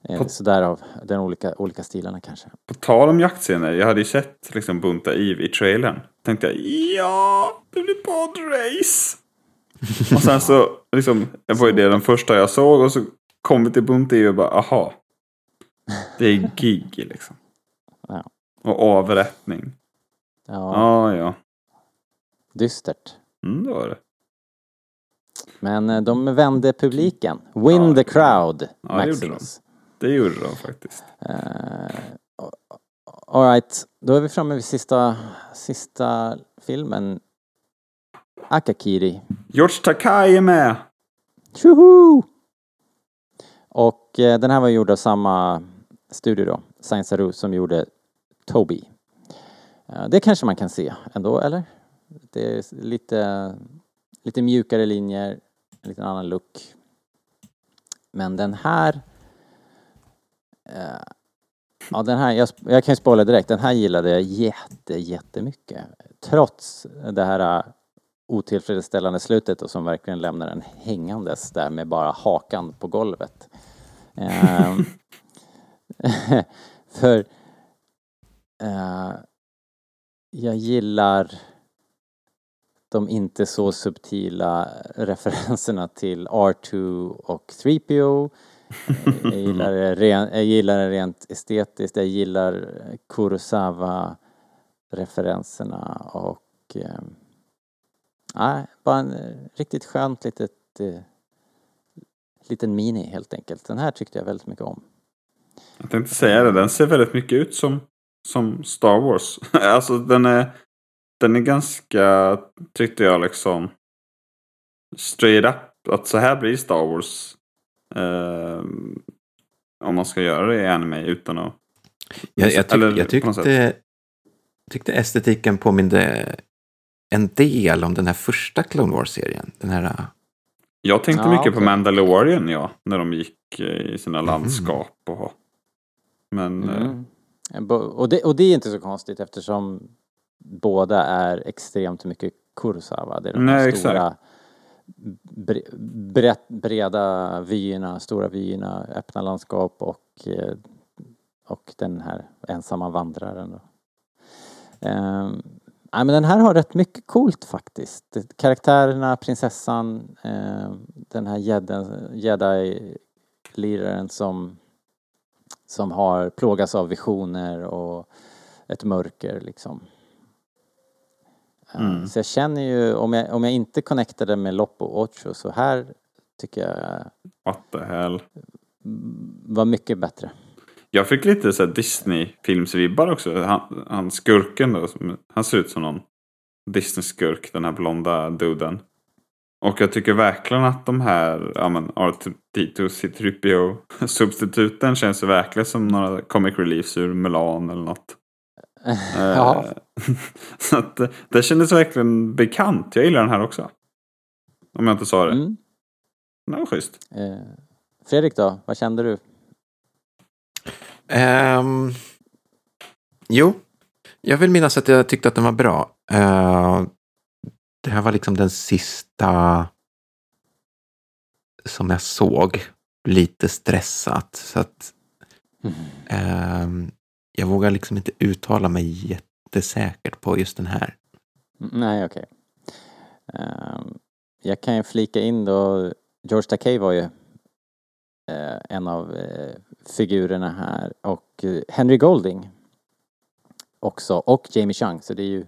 Eh, så därav den olika, olika stilarna kanske. På tal om jaktscener. Jag hade ju sett liksom Bunta Eve i trailern. Tänkte jag ja, det blir podrace. och sen så liksom. Det var ju det den första jag såg. Och så kom vi till Bunta Eve och bara aha. Det är gig liksom. Och avrättning. Ja, Ja, ja. dystert. Mm, det var det. Men eh, de vände publiken. Win Ja, the crowd, Ja, det gjorde Maximus. Det gjorde de faktiskt. Uh, Alright, då är vi framme vid sista, sista filmen. Akakiri. George Takai är med. Tjoho! Och eh, den här var gjord av samma studio då, Science Saru, som gjorde Toby. Eh, det kanske man kan se ändå, eller? Det är lite, lite mjukare linjer, en liten annan look. Men den här... Eh, ja, den här, jag, jag kan ju spoila direkt, den här gillade jag jätte, jättemycket. Trots det här eh, otillfredsställande slutet och som verkligen lämnar en hängandes där med bara hakan på golvet. <laughs> För eh, jag gillar de inte så subtila referenserna till R2 och 3PO. Jag gillar det, <laughs> ren, jag gillar det rent estetiskt. Jag gillar Kurosawa-referenserna och eh, bara en eh, riktigt skönt litet eh, liten mini helt enkelt. Den här tyckte jag väldigt mycket om. Jag tänkte säga det. Den ser väldigt mycket ut som, som Star Wars. <laughs> alltså den är, den är ganska, tyckte jag liksom, straight up. Att så här blir Star Wars. Eh, om man ska göra det i anime utan att... Jag, jag, tyck, Eller jag på tyckte, tyckte estetiken påminde en del om den här första Clone Wars-serien. Den här... äh, Jag tänkte Ja, mycket på okej. Mandalorian ja. När de gick eh, i sina Mhm. landskap och... Men... eh, Mm. Bo- Och det, och det är inte så konstigt eftersom båda är extremt mycket Kurosawa. Det är de Nej, stora bre, brett, breda vyerna, stora vyerna, öppna landskap och, eh, och den här ensamma vandraren. Då. Ehm, nej, men den här har rätt mycket coolt faktiskt. Karaktärerna, prinsessan, eh, den här jedden- jedi-liraren som, som har plågas av visioner och ett mörker liksom. Eh, Mm. Så jag känner ju, om jag, om jag inte connectade med Loppo Ocho så här tycker jag What the hell. var mycket bättre. Jag fick lite så Disney-filmsvibbar också. Han, han skurken då, som, han ser ut som någon Disney-skurk, den här blonda duden. Och jag tycker verkligen att de här, ja men R2D2 C3PO-substituten känns ju verkligen som några comic reliefs ur Mulan eller något. <laughs> Ja. Eh, <laughs> så att eh, det kändes verkligen bekant. Jag gillar den här också. Om jag inte sa det. Mm. Den var schysst. Eh, Fredrik då, vad kände du? Ehm, jo, jag vill minnas att jag tyckte att den var bra. Eh, det här var liksom den sista som jag såg. Lite stressat. Så att ehm, jag vågar liksom inte uttala mig jättesäkert på just den här. Mm, Nej, okej. Ehm, jag kan ju flika in då, George Takei var ju eh, en av eh, figurerna här och eh, Henry Golding också och Jamie Chung så det är ju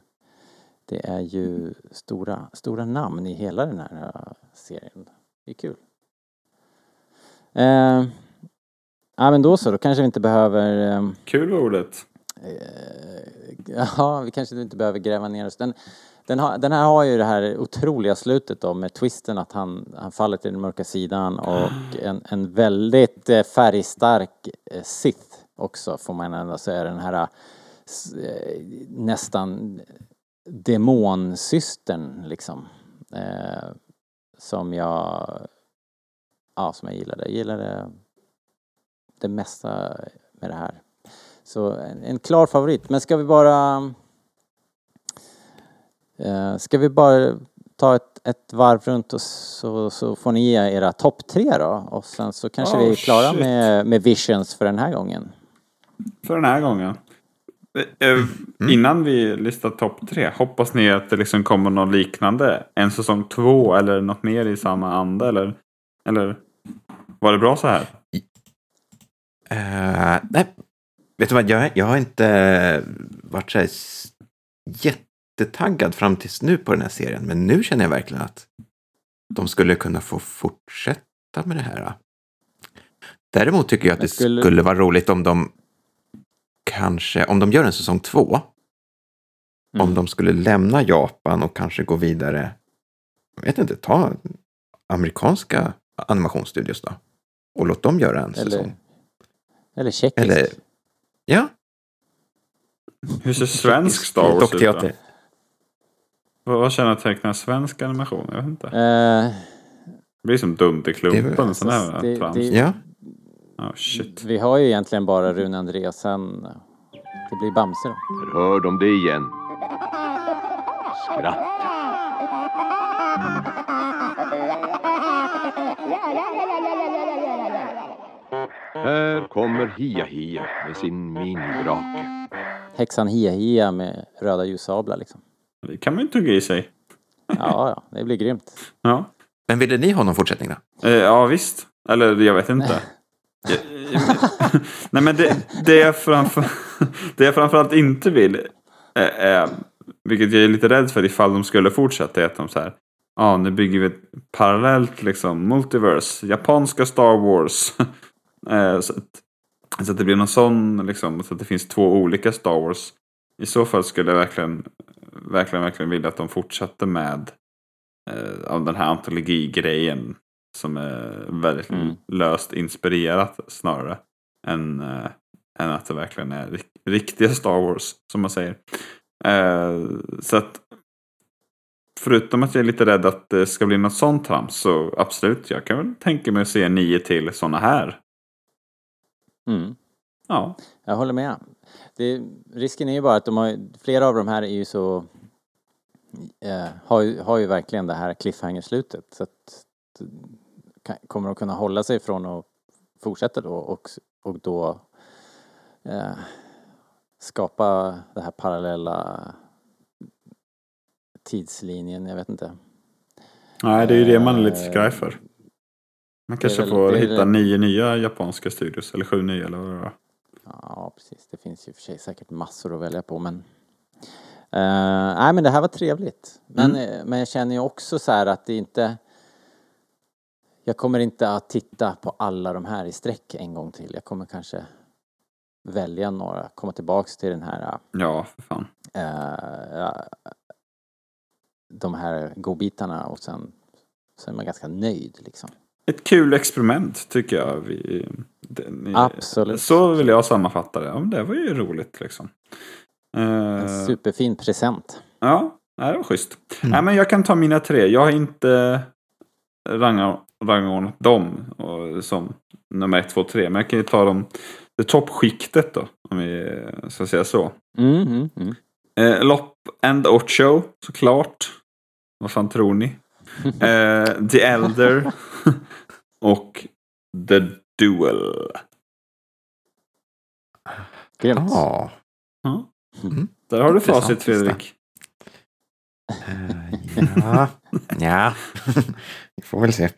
det är ju stora, stora namn i hela den här eh, serien. Det är kul. Uh, ja men då så, då kanske vi inte behöver ehm, Kul var ordet. Eh, <laughs> Ja, vi kanske inte behöver gräva ner oss. Den, den, har, den här har ju det här otroliga slutet då med twisten att han, han faller till den mörka sidan och en, en väldigt eh, färgstark eh, Sith också får man ändå säga. Den här eh, eh, nästan demonsystern liksom. Eh, som jag, ja som jag gillade. Jag gillade det mesta med det här. Så en, en klar favorit. Men ska vi bara... Eh, ska vi bara ta ett, ett varv runt och så, så får ni ge era topp tre då. Och sen så kanske Oh, vi är klara shit. med, med Visions för den här gången. För den här gången. Eh, eh, Innan vi listar topp tre, hoppas ni att det liksom kommer något liknande? En säsong två eller något mer i samma anda? Eller, eller var det bra så här? Eh, nej, vet du vad? Jag, jag har inte varit så här jättetaggad fram tills nu på den här serien. Men nu känner jag verkligen att de skulle kunna få fortsätta med det här. Däremot tycker jag att det skulle- skulle vara roligt om de kanske, om de gör en säsong två, Mm. om de skulle lämna Japan och kanske gå vidare, jag vet inte, ta amerikanska animationsstudios då. Och låt dem göra en Eller, säsong. eller tjeckisk. Eller, ja, Hur ser svensk Star Wars ut då? Vad, vad kännetecknar svensk animation? Jag vet inte. Eh, Det blir som Dunderklumpen. Det sån alltså, det- det- Ja, Oh, shit. vi har ju egentligen bara Rune Andreasen. Det blir Bamse då. Hör de det igen? Skratt. Här kommer Hia-Hia med sin minidrake. Häxan Hia Hia med röda ljussablar liksom. Det kan man ju tugga i sig. Ja, ja, det blir grymt. Ja, men ville ni ha någon fortsättning då? eh, ja visst. Eller jag vet inte. <laughs> <laughs> Nej men det, det, jag framför, <laughs> det jag framförallt inte vill, är, är, vilket jag är lite rädd för ifall de skulle fortsätta, är att de så här, ja nu bygger vi ett parallellt liksom multiverse, japanska Star Wars. <laughs> Så, att, så att det blir någon sån, liksom, så att det finns två olika Star Wars. I så fall skulle jag verkligen, verkligen, verkligen vilja att de fortsatte med eh, av den här antologigrejen. Som är väldigt Mm. löst inspirerat snarare. Än, eh, än att det verkligen är rik- riktiga Star Wars, som man säger. Eh, så att Förutom att jag är lite rädd att det ska bli något sånt trams så absolut, jag kan väl tänka mig att se nio till sådana här. Mm. Ja, Jag håller med. Det, risken är ju bara att de har, flera av de här är ju så, eh, har, ju, har ju verkligen det här cliffhanger-slutet. Så att, kan, kommer de kunna hålla sig från att fortsätta då och, och då eh, skapa det här parallella tidslinjen, jag vet inte. nej det är ju det man är lite skraj för. Man kanske väl- får det hitta väl- nio nya japanska studios, eller sju nya eller vad det var. Ja, precis. Det finns ju för sig säkert massor att välja på, men... Eh, nej, men det här var trevligt. Men, eh, men jag känner ju också så här att det inte... Jag kommer inte att titta på alla de här i sträck en gång till. Jag kommer kanske välja några, komma tillbaks till den här... Ja, för fan. eh, de här godbitarna och sen så är man ganska nöjd liksom. Ett kul experiment tycker jag. Vi, den, Absolut. Så vill jag sammanfatta det. Ja, men det var ju roligt liksom. En Eh, superfin present. Ja, det var schysst. Nej, men jag kan ta mina tre. Jag har inte ranga- rangordnat dem och, som nummer ett, två, tre. Men jag kan ju ta dem, det toppskiktet då. Om vi ska säga så. Mm, mm, mm. Eh, Lopp and Ocho, såklart. Vad fan tror ni? <laughs> Eh, The Elder <laughs> och The Duel. Grymt. Ja. Mm. Där har du facit. Fredrik. Ja. ja. Vi får väl se.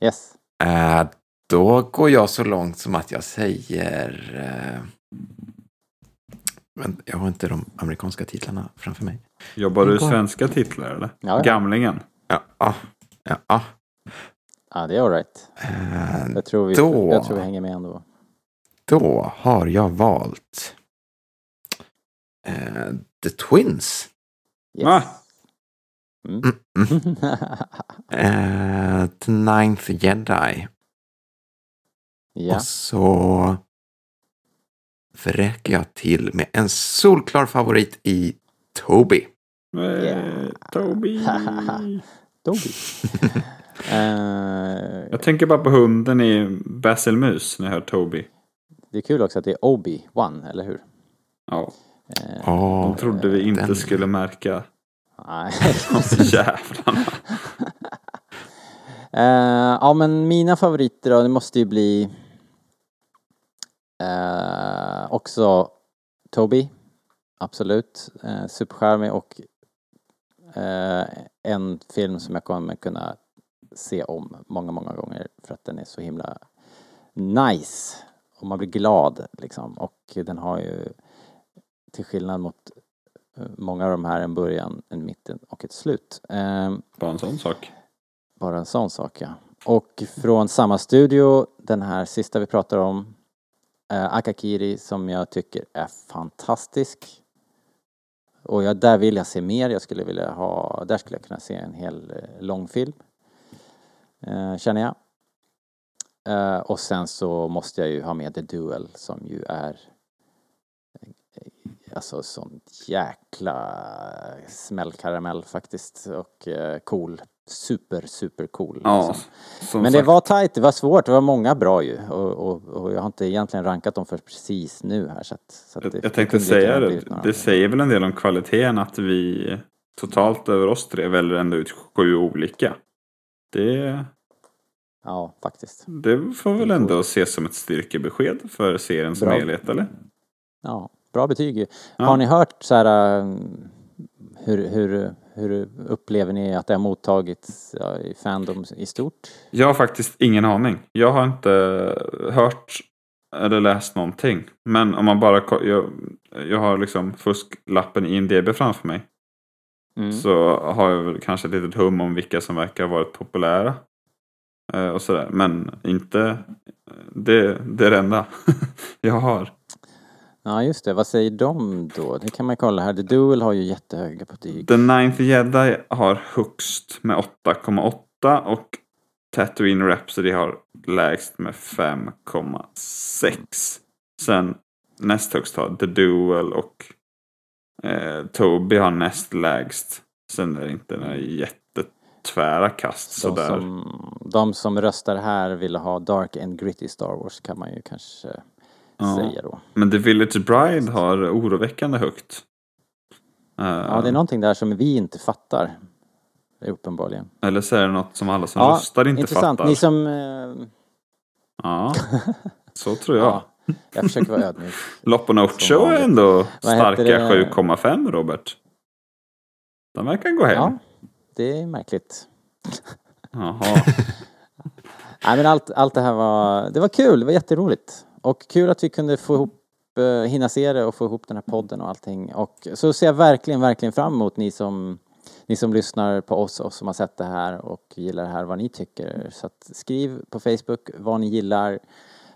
Yes. Eh, då går jag så långt som att jag säger... Eh, men jag har inte de amerikanska titlarna framför mig. Jobbar du svenska titlar eller? Ja, ja. Gamlingen. Ja, ja, ja, ja. Det är alright. Eh, Jag tror vi, Då- jag tror vi hänger med ändå. Då har jag valt eh, The Twins. Yes. Va? Mm. Mm, mm. <laughs> Eh, The Ninth Jedi. ja. Och så vräker jag till med en solklar favorit i Toby. Yeah. Toby. <laughs> Dobby. <laughs> Eh, Jag tänker bara på hunden i Basil Mus när jag hör Toby. det är kul också att det är Obi-Wan, eller hur? Ja, Eh, Åh, de trodde vi inte den- skulle märka. Nej. <laughs> Jävlarna. <laughs> Eh, ja, men mina favoriter då, det måste ju bli eh, också Toby. Absolut. Eh, supercharmig och eh, en film som jag kommer kunna se om många, många gånger för att den är så himla nice. Och man blir glad liksom. Och den har ju till skillnad mot många av de här en början, en mitten och ett slut. Eh, Bara en sån sak. bara en sån sak ja. Och från samma studio, den här sista vi pratar om, eh, Akakiri som jag tycker är fantastisk. Och jag, där vill jag se mer, jag skulle vilja ha, där skulle jag kunna se en hel eh, långfilm. Eh, känner jag. Eh, och sen så måste jag ju ha med The Duel som ju är eh, Alltså sån jäkla smällkaramell faktiskt och eh, cool. Super, super cool. Ja, liksom. som Men det sagt. var tajt, det var svårt, det var många bra ju. Och, och, och jag har inte egentligen rankat dem för precis nu här så att, så att Jag, det, jag tänkte säga det. Det säger väl en del om kvaliteten att vi totalt över oss tre väljer ändå ut sju olika. Det, Ja, faktiskt. det får väl ändå ses som ett styrkebesked för serien som Bra. helhet, eller? Ja, bra betyg ju. Ja. Har ni hört så här äh, hur, hur, hur upplever ni att det har mottagits ja, i fandom i stort? Jag har faktiskt ingen aning. Jag har inte hört eller läst någonting. Men om man bara... Jag, jag har liksom fusklappen i IMDB framför mig. Mm. Så har jag väl kanske ett litet hum om vilka som verkar ha varit populära. Eh, och sådär. Men inte... Det, det är det enda <laughs> jag har. Ja, just det. Vad säger de då? Det kan man kolla här. The Duel har ju jättehöga betyg. The Ninth Jedi har högst med 8,8 och Tatooine Rhapsody har lägst med 5,6. Sen näst högst har The Duel och eh, Toby har näst lägst. Sen är det inte några jättetvära kast De sådär. som, de som röstar här vill ha Dark and Gritty Star Wars kan man ju kanske Ja. säga då. Men The Village Bride har oroväckande högt. Eh, Ja, det är någonting där som vi inte fattar. Uppenbarligen. Eller så är det något som alla som Ja, röstar inte intressant. fattar. Ni som... Eh, Ja, <laughs> så tror jag. ja, jag försöker vara ödmjuk. Lopp och Note Som Show är ändå starka heter det? 7,5 Robert. De verkar gå hem. Ja, det är märkligt. Jaha. <laughs> Nej, men allt, allt det här var, det var kul, det var jätteroligt. Och kul att vi kunde få ihop, eh, hinna se det och få ihop den här podden och allting. Och så ser jag verkligen, verkligen fram emot ni som, ni som lyssnar på oss och som har sett det här och gillar det här, vad ni tycker. Så att skriv på Facebook vad ni gillar,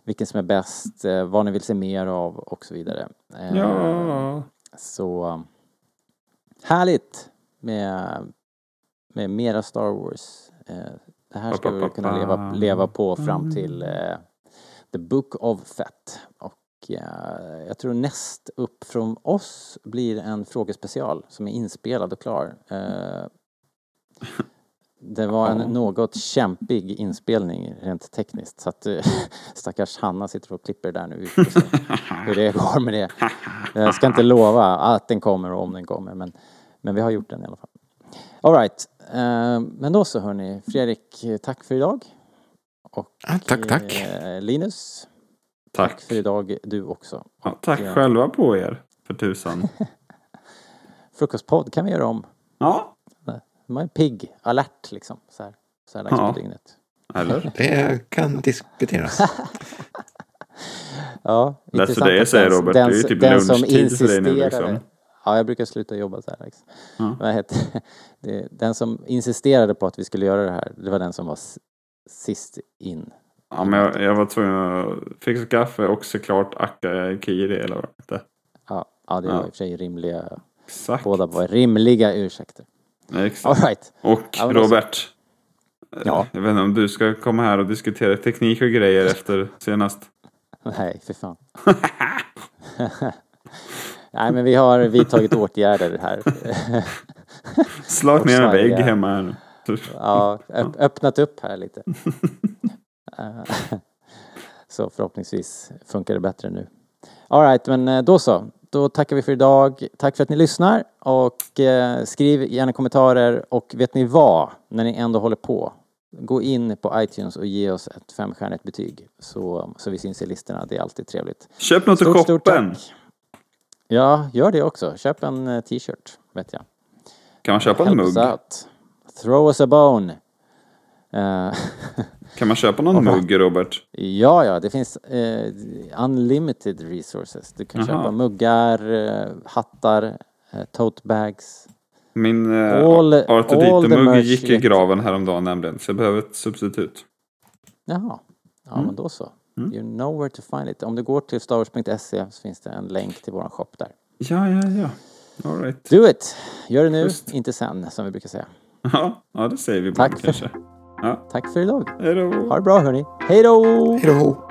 vilken som är bäst, eh, vad ni vill se mer av och så vidare. Eh, Ja. Så härligt med, med mera Star Wars. Det här ska vi kunna leva, leva på fram till eh, The Book of Fett. Och eh, jag tror näst upp från oss blir en frågespecial som är inspelad och klar. Eh, det var en något kämpig inspelning rent tekniskt så att eh, <laughs> stackars Hanna sitter och klipper där nu. Hur det går med det. Jag ska inte lova att den kommer och om den kommer men, men vi har gjort den i alla fall. Alright, men då så hörni. Fredrik, tack för idag. Och Ja, tack, tack. eh, Linus, tack Tack. för idag du också. Ja, tack Och, eh, själva på er, för tusan. <laughs> Frukostpodd kan vi göra om. Ja, Man är pigg, alert liksom. Så här, så här dags Ja. på dygnet. eller? <laughs> Det kan diskuteras. Ja, för intressant att säger den- Robert, den- det är ju typ den som insisterade- liksom. Ja, jag brukar sluta jobba så här. Liksom. Ja. Vad heter <laughs> det? Den som insisterade på att vi skulle göra det här, det var den som var sist in. Ja, men jag, jag var tvungen att fixa kaffe och såklart Akka Kiri eller vad det. Ja, ja det Ja. var i och för sig rimliga, Exakt. båda var rimliga ursäkter. Exakt. All right. Och Ja, men alltså- Robert. Ja. Jag vet inte om du ska komma här och diskutera teknik och grejer <laughs> efter senast. Nej, för fan. <laughs> Nej, men vi har vidtagit åtgärder här. Slagit <laughs> ner en vägg hemma här nu. Ja, öpp- öppnat upp här lite. <laughs> Så förhoppningsvis funkar det bättre nu. Alright, men eh, då så. Då tackar vi för idag. Tack för att ni lyssnar och eh, skriv gärna kommentarer och vet ni vad? När ni ändå håller på. Gå in på iTunes och ge oss ett femstjärnigt betyg så, så vi syns i listorna. Det är alltid trevligt. Köp något i Stort, shoppen. Ja, gör det också. Köp en eh, t-shirt, vet jag. Kan man köpa en mugg? out. Throw us a bone. Eh, <laughs> Kan man köpa någon mugg Robert? ja, ja, det finns eh, unlimited resources. Du kan Jaha. köpa muggar, eh, hattar, eh, tote bags. Min eh, All- all the Arthur mugg merch gick i graven häromdagen nämligen. Så jag behöver ett substitut. Jaha, ja Mm. men då så. You know where to find it. Om du går till starwars.se så finns det en länk till våran shop där. Ja, ja, ja. All right. Do it! Gör det nu, Just. inte sen som vi brukar säga. Ja, det säger vi på Tack kanske. För, ja. Tack för idag. Hej då. Ha det bra hörni. Hej då! Hej då!